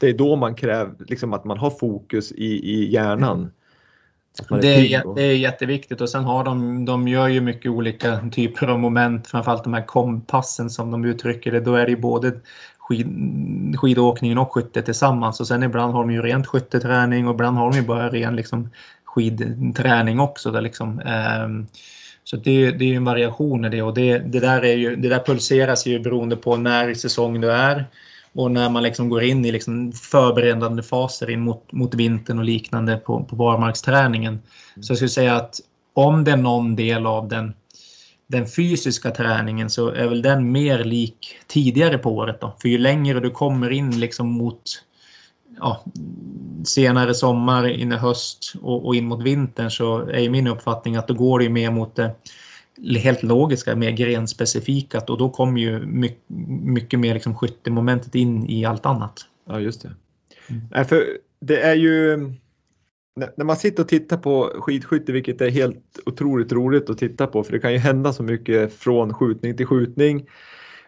det är då man kräver liksom att man har fokus i, i hjärnan. Det är, det är jätteviktigt och sen har de, de gör ju mycket olika typer av moment, framförallt de här kompassen som de uttrycker det. Då är det ju både skid, skidåkningen och skytte tillsammans och sen ibland har de ju rent skytteträning och ibland har de ju bara ren liksom, skidträning också. Där liksom, eh, så det, det är en variation i det och det, det, där är ju, det där pulseras ju beroende på när i säsong du är och när man liksom går in i liksom förberedande faser in mot, mot vintern och liknande på, på barmarksträningen. Så jag skulle säga att om det är någon del av den, den fysiska träningen så är väl den mer lik tidigare på året. Då. För ju längre du kommer in liksom mot ja, senare sommar, in i höst och, och, in mot vintern så är min uppfattning att då går det mer mot det helt logiska, mer grenspecifika och då kommer ju mycket, mycket mer liksom skyttemomentet in i allt annat. Ja, just det. Mm. för det är ju när man sitter och tittar på skidskytte, vilket är helt otroligt roligt att titta på, för det kan ju hända så mycket från skjutning till skjutning.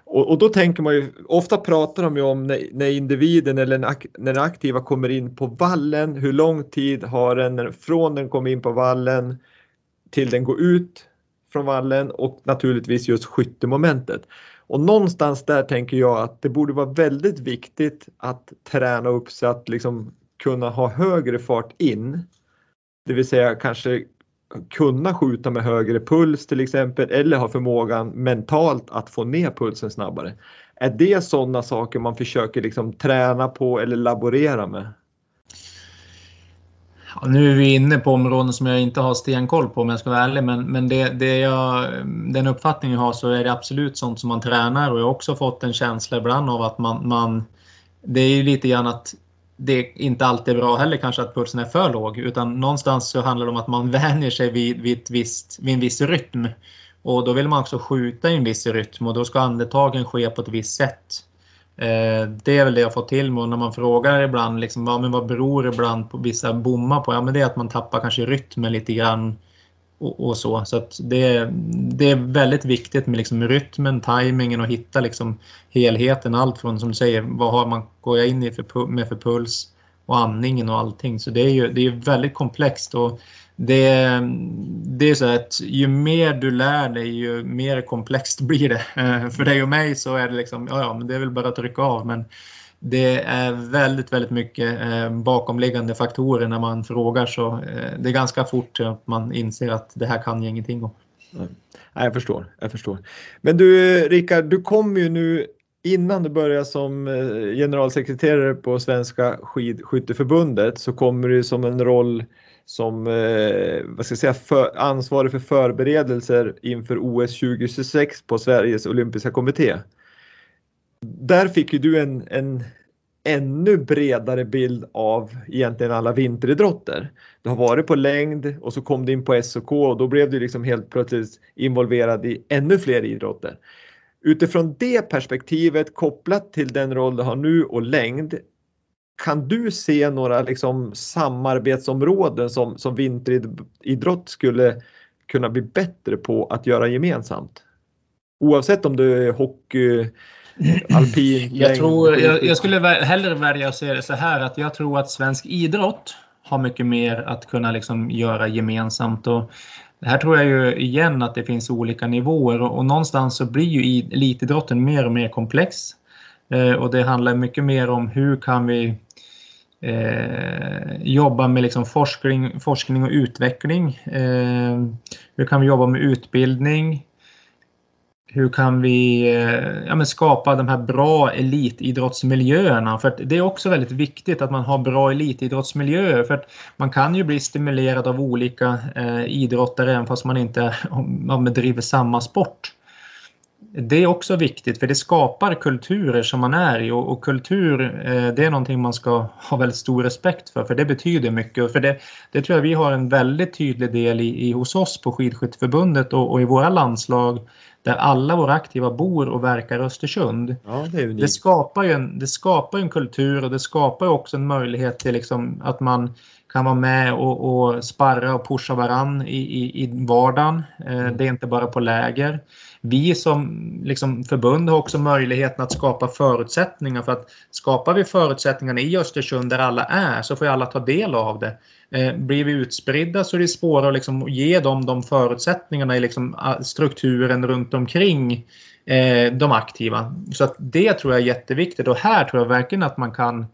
Och, och då tänker man ju, ofta pratar de ju om när, när individen eller när den aktiva kommer in på vallen, hur lång tid har den från den kommer in på vallen till den går ut från vallen och naturligtvis just skyttemomentet. Och någonstans där tänker jag att det borde vara väldigt viktigt att träna upp så att liksom kunna ha högre fart in. Det vill säga kanske kunna skjuta med högre puls till exempel eller ha förmågan mentalt att få ner pulsen snabbare. Är det sådana saker man försöker liksom träna på eller laborera med? Ja, nu är vi inne på områden som jag inte har stenkoll på om jag ska vara ärlig. Men, men det, det jag, den uppfattning jag har så är det absolut sånt som man tränar och jag har också fått en känsla ibland av att man, man det är ju lite grann att det inte alltid är bra heller kanske att pulsen är för låg utan någonstans så handlar det om att man vänjer sig vid, vid, ett visst, vid en viss rytm. Och då vill man också skjuta i en viss rytm och då ska andetagen ske på ett visst sätt. Eh, det är väl det jag fått till mig och när man frågar ibland liksom, ja, men vad beror ibland på vissa bommar på? Ja, men det är att man tappar kanske rytmen lite grann och, och så. Så det, det är väldigt viktigt med liksom rytmen, tajmingen och hitta liksom helheten. Allt från som du säger, vad har man, går jag in i för, med för puls och andningen och allting. Så det är ju det är väldigt komplext. och det, det är så att ju mer du lär dig ju mer komplext blir det. Eh, för dig och mig så är det liksom, ja, ja men det är väl bara att trycka av. Men det är väldigt, väldigt mycket eh, bakomliggande faktorer när man frågar så eh, det är ganska fort att man inser att det här kan jag ingenting om. Mm. Nej, jag förstår, jag förstår. Men du Rickard, du kom ju nu innan du började som generalsekreterare på Svenska skidskytteförbundet så kommer du som en roll som eh, vad ska jag säga, för, ansvarig för förberedelser inför OS 2026 på Sveriges olympiska kommitté. Där fick ju du en, en ännu bredare bild av egentligen alla vinteridrotter. Du har varit på längd och så kom du in på SOK och då blev du liksom helt plötsligt involverad i ännu fler idrotter. Utifrån det perspektivet kopplat till den roll du har nu och längd, kan du se några liksom samarbetsområden som, som vinteridrott skulle kunna bli bättre på att göra gemensamt? Oavsett om du är hockey, alpin, jag, tror, jag, jag, skulle hellre välja att se det så här att jag tror att svensk idrott har mycket mer att kunna liksom göra gemensamt. Och här tror jag ju igen att det finns olika nivåer och, och någonstans så blir ju elitidrotten mer och mer komplex. Eh, och det handlar mycket mer om hur kan vi eh, jobba med liksom forskning, forskning och utveckling. Eh, hur kan vi jobba med utbildning? hur kan vi eh, ja, skapa de här bra elitidrottsmiljöerna? För det är också väldigt viktigt att man har bra elitidrottsmiljöer. För att man kan ju bli stimulerad av olika eh, idrottare även fast man inte man bedriver samma sport. Det är också viktigt för det skapar kulturer som man är i och, och kultur eh, det är någonting man ska ha väldigt stor respekt för för det betyder mycket. För det, det tror jag vi har en väldigt tydlig del i, i hos oss på Skidskytteförbundet och, och i våra landslag där alla våra aktiva bor och verkar i Östersund. Ja, det, det, skapar ju en, det skapar en kultur och det skapar också en möjlighet till liksom att man kan vara med och, och sparra och pusha varann i, i, i vardagen. Eh, mm. det är inte bara på läger. Vi som liksom förbund har också möjligheten att skapa förutsättningar för att skapar vi förutsättningarna i Östersund där alla är så får alla ta del av det. Eh, blir vi utspridda så är det svårare att liksom ge dem de förutsättningarna i liksom strukturen runt omkring eh, de aktiva. Så att det tror jag är jätteviktigt och här tror jag verkligen att man kan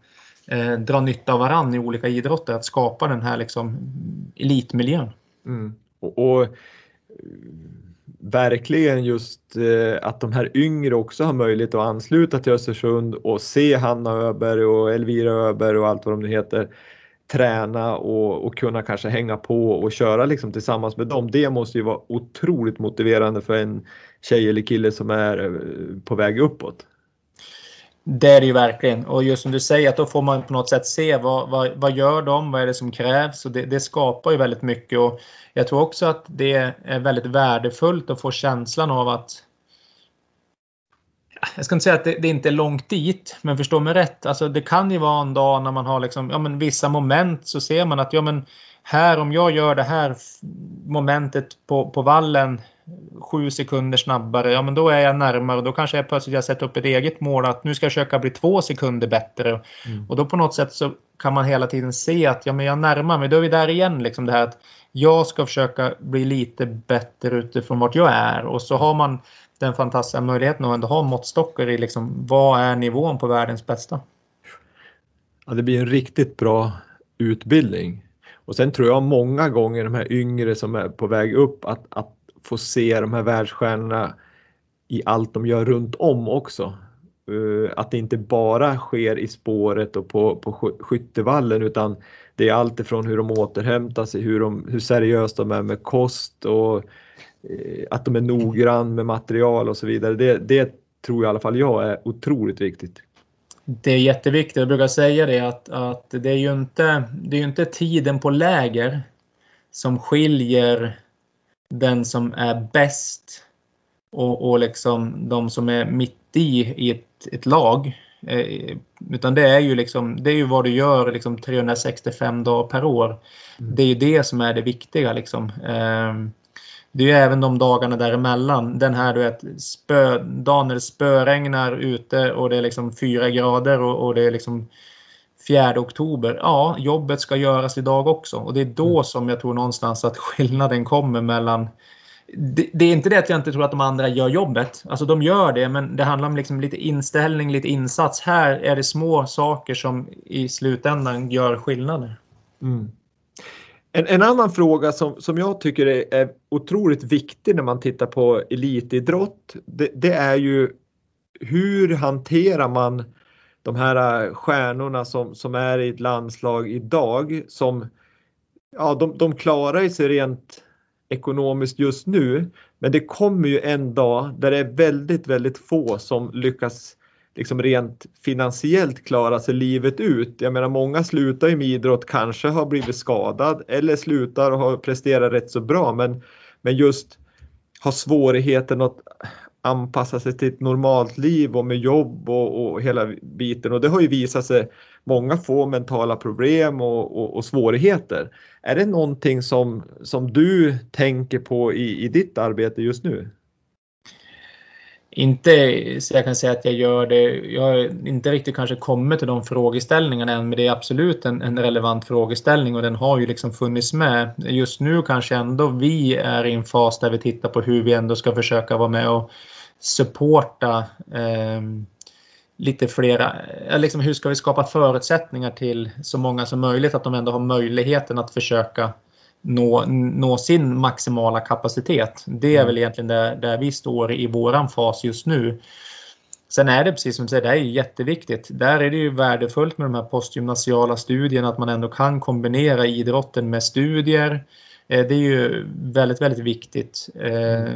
eh, dra nytta av varandra i olika idrotter, att skapa den här liksom elitmiljön. Mm. Och, och, verkligen just eh, att de här yngre också har möjlighet att ansluta till Östersund och se Hanna Öberg och Elvira Öberg och allt vad de nu heter träna och, och kunna kanske hänga på och köra liksom tillsammans med dem. Det måste ju vara otroligt motiverande för en tjej eller kille som är eh, på väg uppåt. Det är det ju verkligen. Och just som du säger, att då får man på något sätt se vad, vad, vad gör de? Vad är det som krävs? Och det, det, skapar ju väldigt mycket. Och jag tror också att det är väldigt värdefullt att få känslan av att jag ska inte säga att det, det, inte är långt dit, men förstå mig rätt. Alltså, det kan ju vara en dag när man har liksom, ja, men vissa moment så ser man att ja, men här om jag gör det här momentet på, på vallen sju sekunder snabbare, ja men då är jag närmare och då kanske jag plötsligt har sett upp ett eget mål att nu ska jag försöka bli två sekunder bättre. Mm. Och då på något sätt så kan man hela tiden se att ja men jag närmar mig, då är vi där igen liksom det här att jag ska försöka bli lite bättre utifrån vart jag är och så har man den fantastiska möjligheten att ändå ha måttstockar i liksom, vad är nivån på världens bästa. Ja, det blir en riktigt bra utbildning. Och sen tror jag många gånger de här yngre som är på väg upp att, att få se de här världsstjärnorna i allt de gör runt om också. Eh, att det inte bara sker i spåret och på, på skyttevallen utan det är allt ifrån hur de återhämtar sig, hur, de, hur seriöst de är med kost och eh, att de är noggrann med material och så vidare. Det, det tror i alla fall jag är otroligt viktigt. Det är jätteviktigt. Jag brukar säga det att, att det är ju inte, det är inte tiden på läger som skiljer den som är bäst och, och liksom de som är mitt i, i ett, ett lag. Eh, utan det är ju liksom, det är ju vad du gör liksom 365 dagar per år. Mm. Det är ju det som är det viktiga liksom. Eh, det är ju även de dagarna däremellan. Den här du vet, spö, dagen när det spöregnar ute och det är liksom fyra grader och, och det är liksom 4 oktober. Ja, jobbet ska göras idag också och det är då mm. som jag tror någonstans att skillnaden kommer mellan det, det, är inte det att jag inte tror att de andra gör jobbet. Alltså de gör det, men det handlar om liksom lite inställning, lite insats. Här är det små saker som i slutändan gör skillnader. Mm. En, en, annan fråga som, som jag tycker är, är otroligt viktig när man tittar på elitidrott, det, det, är ju hur hanterar man de här äh, stjärnorna som, som är i ett landslag idag som ja, de, de klarar sig rent ekonomiskt just nu, men det kommer ju en dag där det är väldigt, väldigt få som lyckas liksom rent finansiellt klara sig livet ut. Jag menar många slutar ju med idrott, kanske har blivit skadad eller slutar och har presterat rätt så bra men, men just har svårigheten att anpassa sig till ett normalt liv och med jobb och, och hela biten och det har ju visat sig många få mentala problem och, och, och, svårigheter. Är det någonting som, som du tänker på i, i ditt arbete just nu? Inte så jag kan säga att jag gör det. Jag har inte riktigt kanske kommit till de frågeställningarna än, men det är absolut en, en, relevant frågeställning och den har ju liksom funnits med. Just nu kanske ändå vi är i en fas där vi tittar på hur vi ändå ska försöka vara med och supporta eh, lite flera, liksom hur ska vi skapa förutsättningar till så många som möjligt att de ändå har möjligheten att försöka nå, nå sin maximala kapacitet. Det är mm. väl egentligen där, där vi står i våran fas just nu. Sen är det precis som du säger, det är jätteviktigt. Där är det ju värdefullt med de här postgymnasiala studierna att man ändå kan kombinera idrotten med studier. Eh, det är ju väldigt, väldigt viktigt. Eh,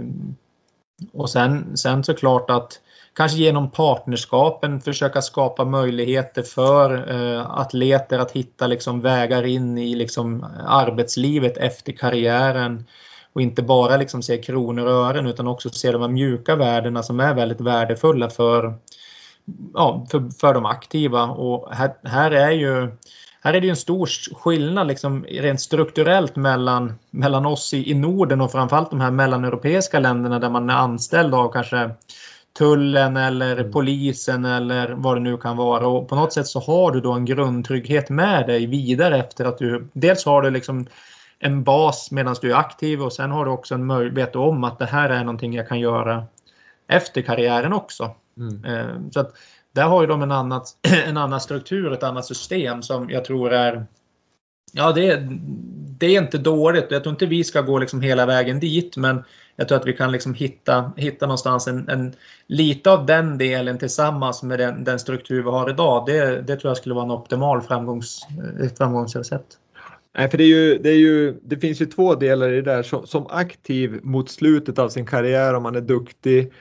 och sen, sen såklart att kanske genom partnerskapen försöka skapa möjligheter för eh, atleter att hitta liksom vägar in i liksom arbetslivet efter karriären och inte bara liksom se kronor och ören utan också se de här mjuka värdena som är väldigt värdefulla för, ja, för, för de aktiva. Och här, här är ju här är det en stor skillnad liksom, rent strukturellt mellan, mellan oss i, i Norden och framförallt de här mellaneuropeiska länderna där man är anställd av kanske tullen eller mm. polisen eller vad det nu kan vara. Och på något sätt så har du då en grundtrygghet med dig vidare efter att du dels har du liksom en bas medan du är aktiv och sen har du också en möjlighet om att det här är någonting jag kan göra efter karriären också. Mm. Eh, så att där har ju de en, annat, en annan struktur, ett annat system som jag tror är Ja, det, det är inte dåligt. Jag tror inte vi ska gå liksom hela vägen dit, men jag tror att vi kan liksom hitta, hitta någonstans en, en lite av den delen tillsammans med den, den struktur vi har idag. Det, det tror jag skulle vara en optimal framgångs, eh, framgångsrecept. Nej, för det, är ju, det, är ju, det finns ju två delar i det där. Som, som aktiv mot slutet av sin karriär, om man är duktig,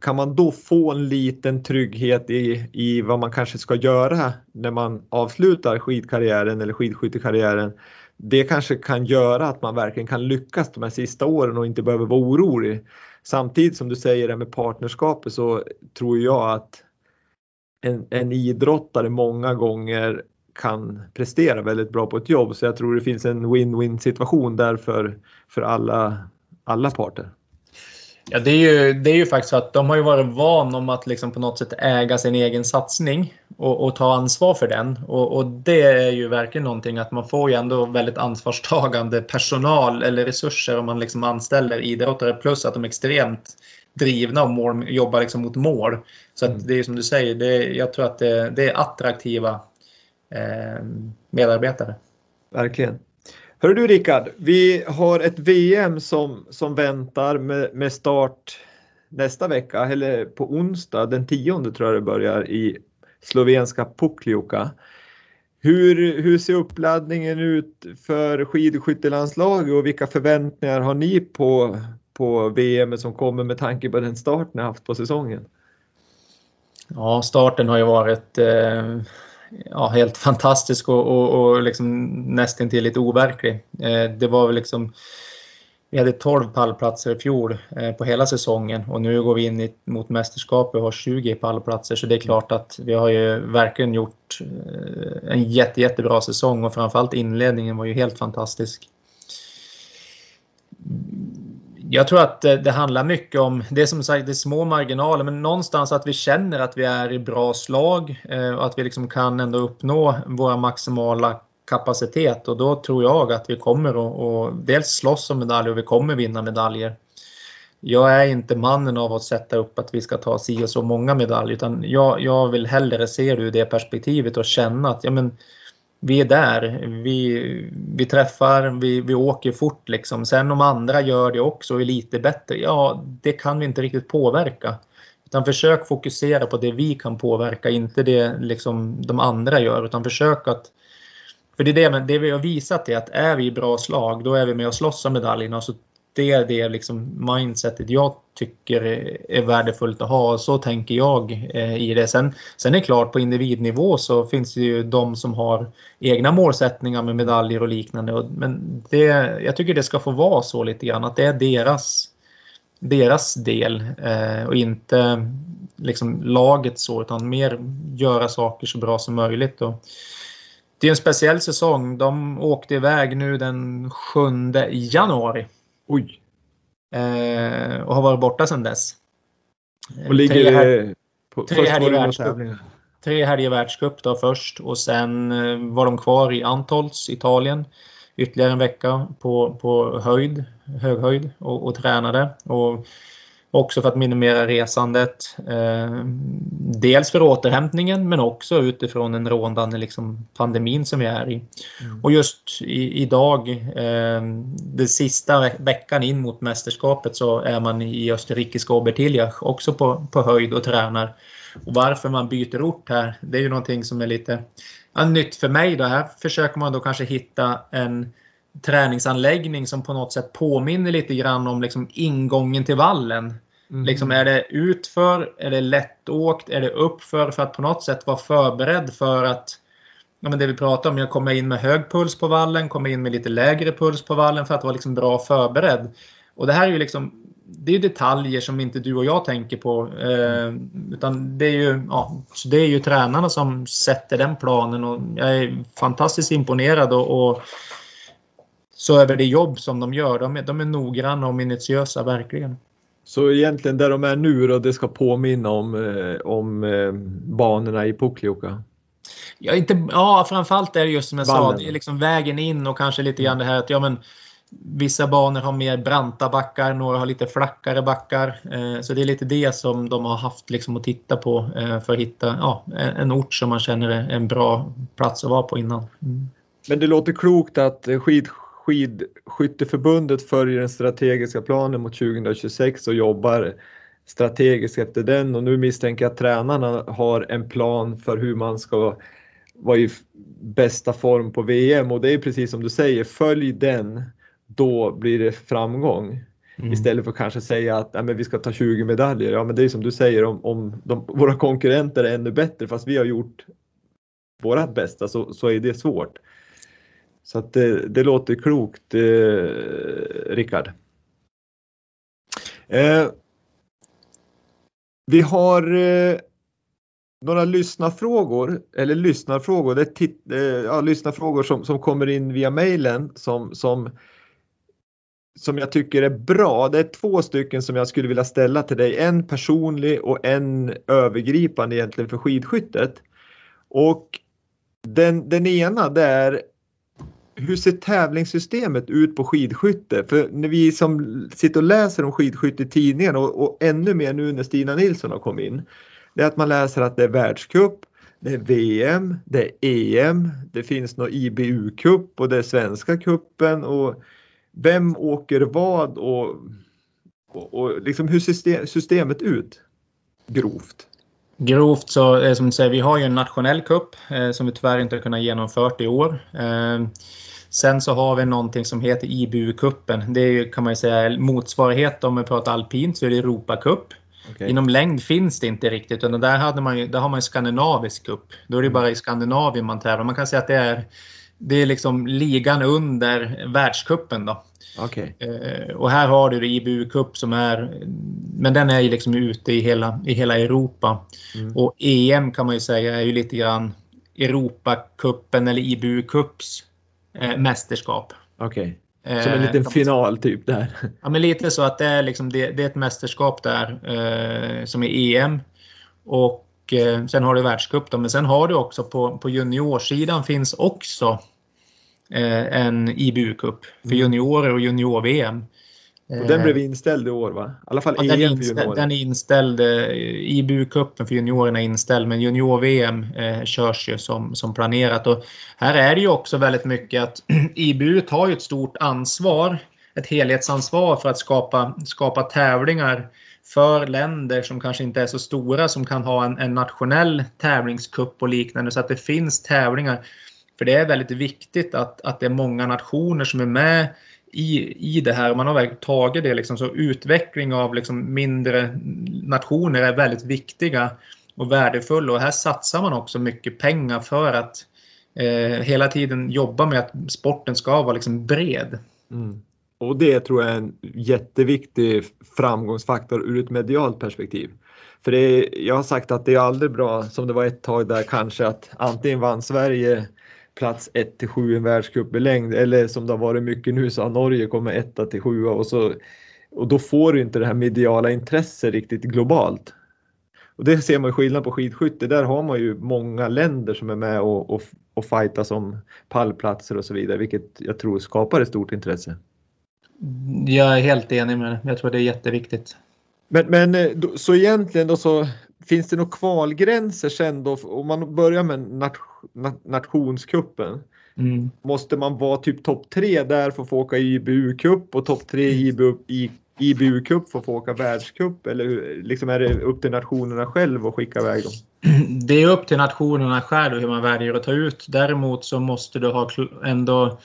kan man då få en liten trygghet i, i vad man kanske ska göra när man avslutar skidkarriären eller skidskyttekarriären. Det kanske kan göra att man verkligen kan lyckas de här sista åren och inte behöver vara orolig. Samtidigt som du säger det med partnerskapet så tror jag att en, en idrottare många gånger kan prestera väldigt bra på ett jobb. Så jag tror det finns en win-win situation där för, för alla, alla parter. Ja, det är, ju, det är ju faktiskt att de har ju varit van om att liksom på något sätt äga sin egen satsning och, och ta ansvar för den. Och, och, det är ju verkligen någonting att man får ju ändå väldigt ansvarstagande personal eller resurser om man liksom anställer idrottare plus att de är extremt drivna och mål, jobbar liksom mot mål. Så att mm. det är som du säger, det, jag tror att det, det är attraktiva eh, medarbetare. Verkligen. Hör du Rickard, vi har ett VM som, som väntar med, med start nästa vecka, eller på onsdag den 10 tror jag det börjar i slovenska Pukljuka. Hur, hur ser uppladdningen ut för skidskyttelandslaget och vilka förväntningar har ni på, på VM som kommer med tanke på den start ni haft på säsongen? Ja, starten har ju varit eh, ja, helt fantastisk och, och, och liksom nästintill lite overklig. Eh, det var väl liksom vi hade 12 pallplatser i fjol eh, på hela säsongen och nu går vi in i, mot mästerskapet och har 20 pallplatser så det är klart att vi har ju verkligen gjort eh, en jätte, jättebra säsong och framförallt inledningen var ju helt fantastisk jag tror att eh, det handlar mycket om, det är som sagt det är små marginaler, men någonstans att vi känner att vi är i bra slag eh, och att vi liksom kan ändå uppnå våra maximala kapacitet och då tror jag att vi kommer att dels slåss om medaljer och vi kommer vinna medaljer. Jag är inte mannen av att sätta upp att vi ska ta si och så många medaljer utan jag, jag vill hellre se det ur det perspektivet och känna att ja, men, vi är där. Vi, vi träffar, vi, vi åker fort liksom. Sen om andra gör det också och är lite bättre, ja det kan vi inte riktigt påverka. Utan försök fokusera på det vi kan påverka, inte det liksom de andra gör. Utan försök att... För det är det, det vi har visat är att är vi i bra slag, då är vi med och slåss om medaljerna. Så det är det liksom mindsetet jag tycker är värdefullt att ha. Så tänker jag eh, i det. Sen, sen är det klart på individnivå så finns det ju de som har egna målsättningar med medaljer och liknande. Men det, jag tycker det ska få vara så lite grann att det är deras, deras del eh, och inte liksom laget så utan mer göra saker så bra som möjligt. Och, det är en speciell säsong. De åkte iväg nu den 7 januari Oj! Eh, och har varit borta sedan dess. Och ligger tre, här, på, tre helger världscup. Tre helger världscup då först och sen eh, var de kvar i Antolz, Italien. Ytterligare en vecka på, på höjd, hög höjd och, och tränade. Och Också för att minimera resandet. Eh, dels för återhämtningen men också utifrån den rådande liksom, pandemin som vi är i. Mm. Och just i, idag, eh, den sista veckan in mot mästerskapet så är man i österrikiska Obertiljach också på, på höjd och tränar. Och varför man byter ort här, det är ju någonting som är lite ja, nytt för mig. Då. Här försöker man då kanske hitta en träningsanläggning som på något sätt påminner lite grann om liksom ingången till vallen. Mm. Liksom är det utför? Är det lättåkt? Är det uppför? För att på något sätt vara förberedd för att ja, men det vi pratar om, jag kommer in med hög puls på vallen, kommer in med lite lägre puls på vallen för att vara liksom bra förberedd. Och det här är ju liksom det är detaljer som inte du och jag tänker på. Eh, utan det är, ju, ja, det är ju tränarna som sätter den planen och jag är fantastiskt imponerad och, och så över det jobb som de gör. De är, de är noggranna och minutiösa verkligen. Så egentligen där de är nu då, det ska påminna om, eh, om eh, banorna i Puklioka? Ja, inte, ja, framförallt är det just som jag Vallen. sa, det är liksom vägen in och kanske lite grann det här att ja, men, Vissa banor har mer branta backar, några har lite flackare backar. Eh, så det är lite det som de har haft liksom att titta på för att hitta ja, en ort som man känner är en bra plats att vara på innan. Mm. Men det låter klokt att skid, Skidskytteförbundet följer den strategiska planen mot 2026 och jobbar strategiskt efter den och nu misstänker jag att tränarna har en plan för hur man ska vara i bästa form på VM och det är precis som du säger, följ den då blir det framgång. Mm. Istället för att kanske säga att ja, men vi ska ta 20 medaljer. Ja, men det är som du säger, om, om de, våra konkurrenter är ännu bättre fast vi har gjort vårat bästa så, så är det svårt. Så att det, det låter klokt, eh, Rickard. Eh, vi har eh, några lyssnarfrågor, eller lyssnarfrågor, det är tit, eh, ja, lyssnarfrågor som, som kommer in via mejlen som, som som jag tycker är bra. Det är två stycken som jag skulle vilja ställa till dig. En personlig och en övergripande egentligen för skidskyttet. Och den, den ena det är hur ser tävlingssystemet ut på skidskytte? För när vi som sitter och läser om skidskytte i tidningen och, och ännu mer nu när Stina Nilsson har kommit in. Det är att man läser att det är världscup, det är VM, det är EM, det finns någon IBU-cup och det är svenska kuppen och vem åker vad och, och, och liksom hur ser systemet ut grovt? Grovt så eh, som du säger, vi har ju en nationell cup eh, som vi tyvärr inte har kunnat genomföra i år. Eh, sen så har vi någonting som heter IBU-kuppen. Det är kan man ju säga motsvarighet om man pratar alpint så är det Europacup. Okay. Inom längd finns det inte riktigt utan där, hade man ju, där har man ju skandinavisk cup. Då är det bara i Skandinavien man tävlar. Man kan säga att det är det är liksom ligan under världskuppen då. Okay. Eh, och här har du IBU Cup som är, men den är ju liksom ute i hela, i hela Europa. Mm. Och EM kan man ju säga är ju lite grann Europacupen eller IBU Cups eh, mästerskap. Okej. Okay. Som en liten eh, final typ där. Ja men lite så att det är, liksom, det, det är ett mästerskap där eh, som är EM. Och eh, sen har du världscup då, men sen har du också på, på juniorsidan finns också eh, en IBU-cup för mm. juniorer och junior-VM. Och den blev inställd i år va? I alla fall ja, EM den, för juniorer. Den är inställd. Eh, IBU-cupen för juniorerna är inställd men junior-VM eh, körs ju som, som planerat. Och här är det ju också väldigt mycket att IBU tar ju ett stort ansvar, ett helhetsansvar för att skapa, skapa tävlingar för länder som kanske inte är så stora som kan ha en, en nationell tävlingskupp och liknande så att det finns tävlingar. För det är väldigt viktigt att, att det är många nationer som är med i, i det här. Man har verkligen tagit det liksom, så utveckling av liksom mindre nationer är väldigt viktiga och värdefulla och här satsar man också mycket pengar för att eh, hela tiden jobba med att sporten ska vara liksom bred. Mm. Och det tror jag är en jätteviktig framgångsfaktor ur ett medialt perspektiv. För det är, jag har sagt att det är aldrig bra, som det var ett tag där kanske, att antingen vann Sverige plats 1 till 7 i en världscup i längd eller som det har varit mycket nu så har Norge kommit 1 till 7 och, så, och då får du inte det här mediala intresset riktigt globalt. Och det ser man skillnad på skidskytte. Där har man ju många länder som är med och, och, och fightas om pallplatser och så vidare, vilket jag tror skapar ett stort intresse. Jag är helt enig med det. Jag tror det är jätteviktigt. Men, men eh, så egentligen då så finns det några kvalgränser sen då om man börjar med nat, nat, nationskuppen? Mm. Måste man vara typ topp tre där för att få åka IBU-cup och topp tre i IBU, i, IBU-cup för att få åka världscup? Eller liksom är det upp till nationerna själv att skicka iväg dem? Det är upp till nationerna själv hur man väljer att ta ut. Däremot så måste du ha ändå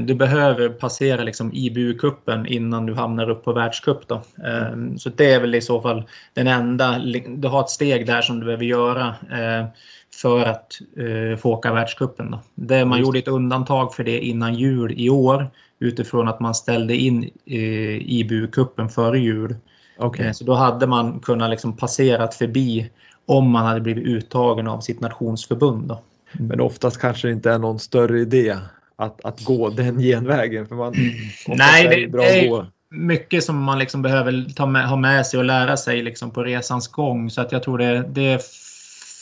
du behöver passera liksom IBU-cupen innan du hamnar upp på världscup. Då. Eh, så det är väl i så fall den enda, du har ett steg där som du behöver göra eh, för att eh, få åka världscupen. Då. Det, man gjorde ett undantag för det innan jul i år utifrån att man ställde in eh, IBU-cupen före jul. Okay. Eh, så då hade man kunnat liksom passerat förbi om man hade blivit uttagen av sitt nationsförbund. Då. Men oftast kanske det inte är någon större idé att, att gå den genvägen. För man, Nej, det, bra det är mycket som man liksom behöver ta med, ha med sig och lära sig liksom på resans gång. Så att jag tror det, det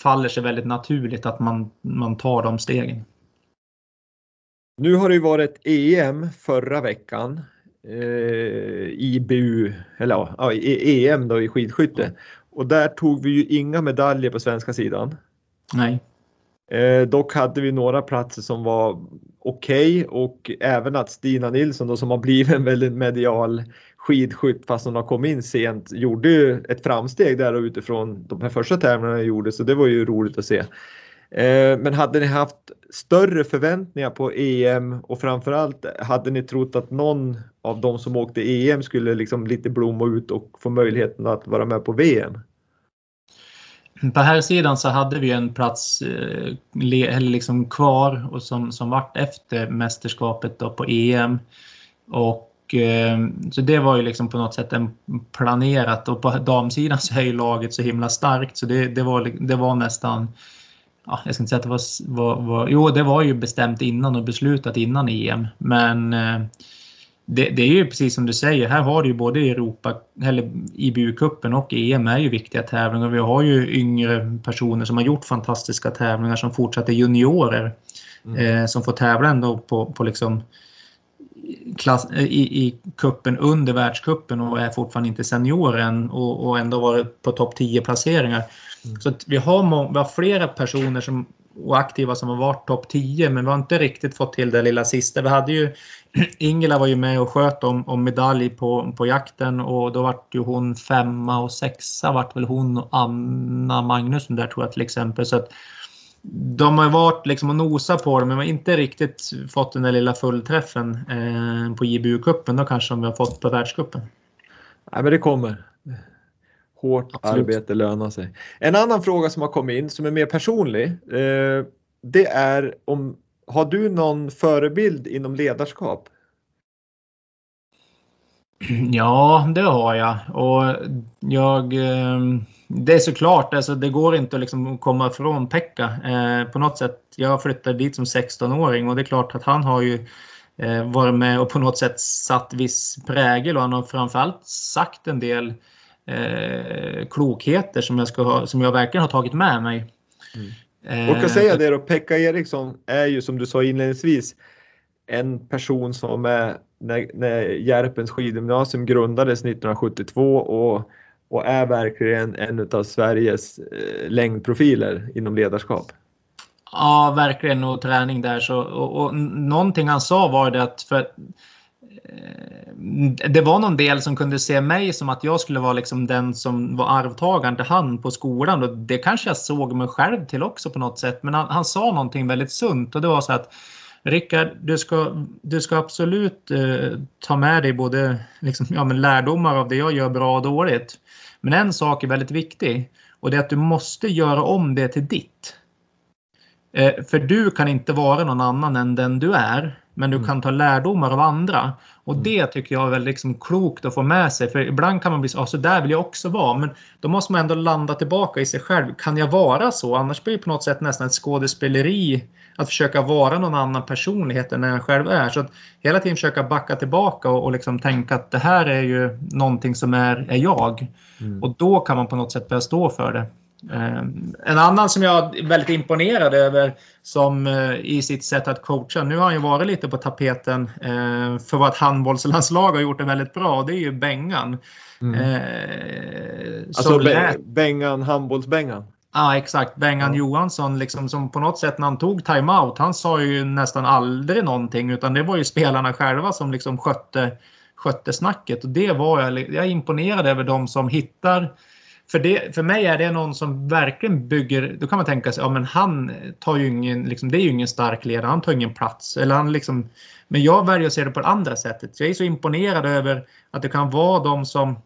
faller sig väldigt naturligt att man, man tar de stegen. Nu har det ju varit EM förra veckan. Eh, IBU, eller ja, EM då i skidskytte. Och där tog vi ju inga medaljer på svenska sidan. Nej. Eh, dock hade vi några platser som var okej okay, och även att Stina Nilsson då, som har blivit en väldigt medial skidskytt fast hon har kommit in sent gjorde ju ett framsteg där utifrån de här första tävlingarna jag gjorde så det var ju roligt att se. Eh, men hade ni haft större förväntningar på EM och framförallt hade ni trott att någon av de som åkte EM skulle liksom lite blomma ut och få möjligheten att vara med på VM? På här sidan så hade vi en plats eh, liksom kvar och som, som vart efter mästerskapet då på EM. Och, eh, så det var ju liksom på något sätt en planerat och på damsidan så är ju laget så himla starkt så det, det, var, det var nästan Ja, jag ska inte säga att det var, var, var, Jo, det var ju bestämt innan och beslutat innan EM. Men eh, det, det, är ju precis som du säger, här har du ju både Europa, eller IBU-cupen och EM är ju viktiga tävlingar. Vi har ju yngre personer som har gjort fantastiska tävlingar som fortsatt är juniorer. Mm. Eh, som får tävla ändå på, på liksom klass, i, i kuppen under världskuppen och är fortfarande inte senioren och, och ändå varit på topp 10 placeringar. Mm. Så vi har, vi har flera personer som och aktiva som har varit topp 10 men vi har inte riktigt fått till det lilla sista. Vi hade ju Ingela var ju med och sköt om, om medalj på, på jakten och då vart ju hon femma och sexa vart väl hon och Anna Magnusson där tror jag till exempel. Så att de har varit liksom och nosat på det men har inte riktigt fått den där lilla fullträffen eh, på JBU-cupen. Då kanske de har fått på världscupen. Nej men det kommer. Hårt Absolut. arbete lönar sig. En annan fråga som har kommit in som är mer personlig. Eh, det är om har du någon förebild inom ledarskap? Ja, det har jag. Och jag eh, det är såklart, alltså, det går inte att liksom komma ifrån Pekka eh, på något sätt. Jag flyttade dit som 16-åring och det är klart att han har ju eh, varit med och på något sätt satt viss prägel och han har framförallt sagt en del eh, klokheter som jag, ska ha, som jag verkligen har tagit med mig. Mm. Och jag säga det då, Pekka Eriksson är ju som du sa inledningsvis en person som är när, när Järpens skidgymnasium grundades 1972 och, och är verkligen en av Sveriges eh, längdprofiler inom ledarskap. Ja, verkligen och träning där. Så, och, och någonting han sa var det att för Eh, Eh, det var någon del som kunde se mig som att jag skulle vara liksom den som var arvtagaren till han på skolan. Och det kanske jag såg mig själv till också på något sätt. Men han, han sa någonting väldigt sunt och det var så att Rickard, du ska, du ska absolut eh, ta med dig både liksom, ja, men lärdomar av det jag gör bra och dåligt. Men en sak är väldigt viktig och det är att du måste göra om det till ditt. Eh, för du kan inte vara någon annan än den du är. Men du mm. kan ta lärdomar av andra. Och mm. det tycker jag är väldigt liksom klokt att få med sig. För ibland kan man bli så, ah, så där vill jag också vara. Men då måste man ändå landa tillbaka i sig själv. Kan jag vara så? Annars blir det på något sätt nästan ett skådespeleri att försöka vara någon annan personlighet än jag själv är. Så att hela tiden försöka backa tillbaka och, och liksom tänka att det här är ju någonting som är, är jag. Mm. Och då kan man på något sätt börja stå för det. En annan som jag är väldigt imponerad över som i sitt sätt att coacha. Nu har han ju varit lite på tapeten för vårt handbollslandslag har gjort det väldigt bra. Det är ju Bengan. Mm. Eh, alltså lät... Bengan, handbollsbengan? Ja, exakt. Bengan ja. Johansson, liksom, som på något sätt när han tog timeout, han sa ju nästan aldrig någonting utan det var ju spelarna själva som liksom skötte, skötte snacket. Och det var jag, jag är imponerad över de som hittar för, det, för mig är det någon som verkligen bygger, då kan man tänka sig, ja men han tar ju ingen, liksom, det är ju ingen stark ledare, han tar ingen plats. Eller han liksom, men jag väljer att se det på det andra sättet. Jag är så imponerad över att det kan vara de som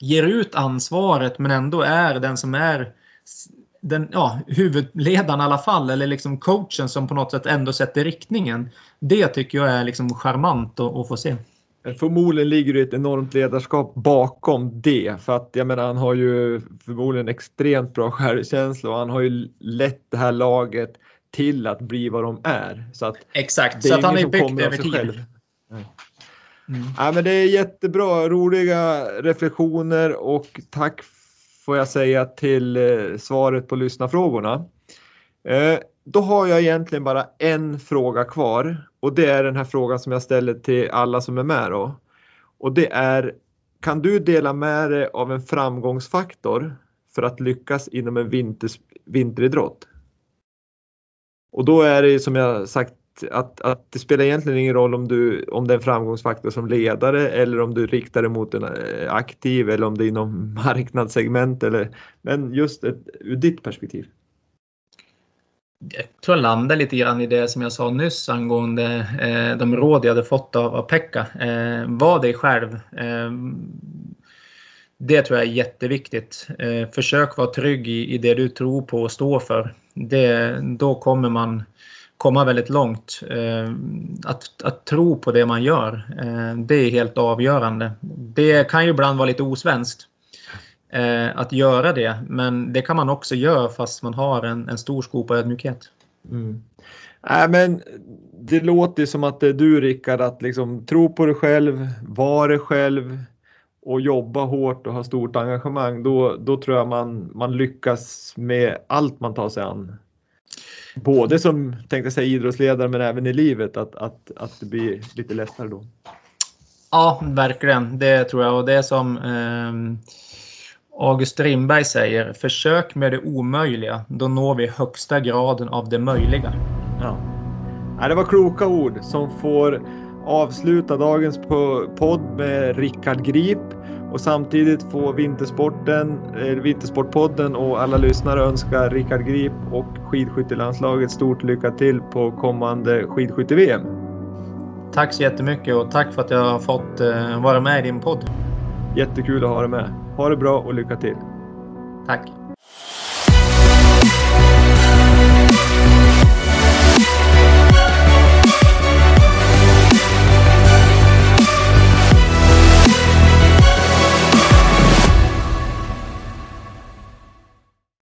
ger ut ansvaret men ändå är den som är den, ja, huvudledaren i alla fall, eller liksom coachen som på något sätt ändå sätter riktningen. Det tycker jag är liksom charmant att, att få se. Förmodligen ligger det ett enormt ledarskap bakom det. För att jag menar, han har ju förmodligen extremt bra självkänsla och han har ju lett det här laget till att bli vad de är. Så att Exakt, så att han är byggt över tid. Själv. Mm. Ja, men det är jättebra, roliga reflektioner och tack får jag säga till eh, svaret på lyssnarfrågorna. Eh, då har jag egentligen bara en fråga kvar och det är den här frågan som jag ställer till alla som är med då. Och det är, kan du dela med dig av en framgångsfaktor för att lyckas inom en vinters, vinteridrott? Och då är det som jag sagt att, att det spelar egentligen ingen roll om, du, om det är en framgångsfaktor som ledare eller om du riktar det mot en eh, aktiv eller om det är inom marknadssegment eller men just ett, ur ditt perspektiv. Jag tror jag landar lite grann i det som jag sa nyss angående eh, de råd jag hade fått av, av Pekka. Eh, var dig själv. Eh, det tror jag är jätteviktigt. Eh, försök vara trygg i, i det du tror på och står för. Det, då kommer man komma väldigt långt. Eh, att, att tro på det man gör, eh, det är helt avgörande. Det kan ju ibland vara lite osvenskt eh, att göra det, men det kan man också göra fast man har en, en stor skopa ödmjukhet. Mm. Äh, men det låter som att det är du Rickard, att liksom tro på dig själv, vara dig själv och jobba hårt och ha stort engagemang. Då, då tror jag man, man lyckas med allt man tar sig an både som tänkte säga idrottsledare men även i livet att, att, att det blir lite lättare då? Ja, verkligen. Det tror jag. Och det som eh, August Strindberg säger, försök med det omöjliga. Då når vi högsta graden av det möjliga. Ja. ja det var kloka ord som får avsluta dagens podd med Rickard Grip och samtidigt få Vintersporten, Vintersportpodden och alla lyssnare önska Rickard Grip och skidskyttelandslaget stort lycka till på kommande skidskytte-VM. Tack så jättemycket och tack för att jag har fått eh, vara med i din podd. Jättekul att ha dig med. Ha det bra och lycka till! Tack!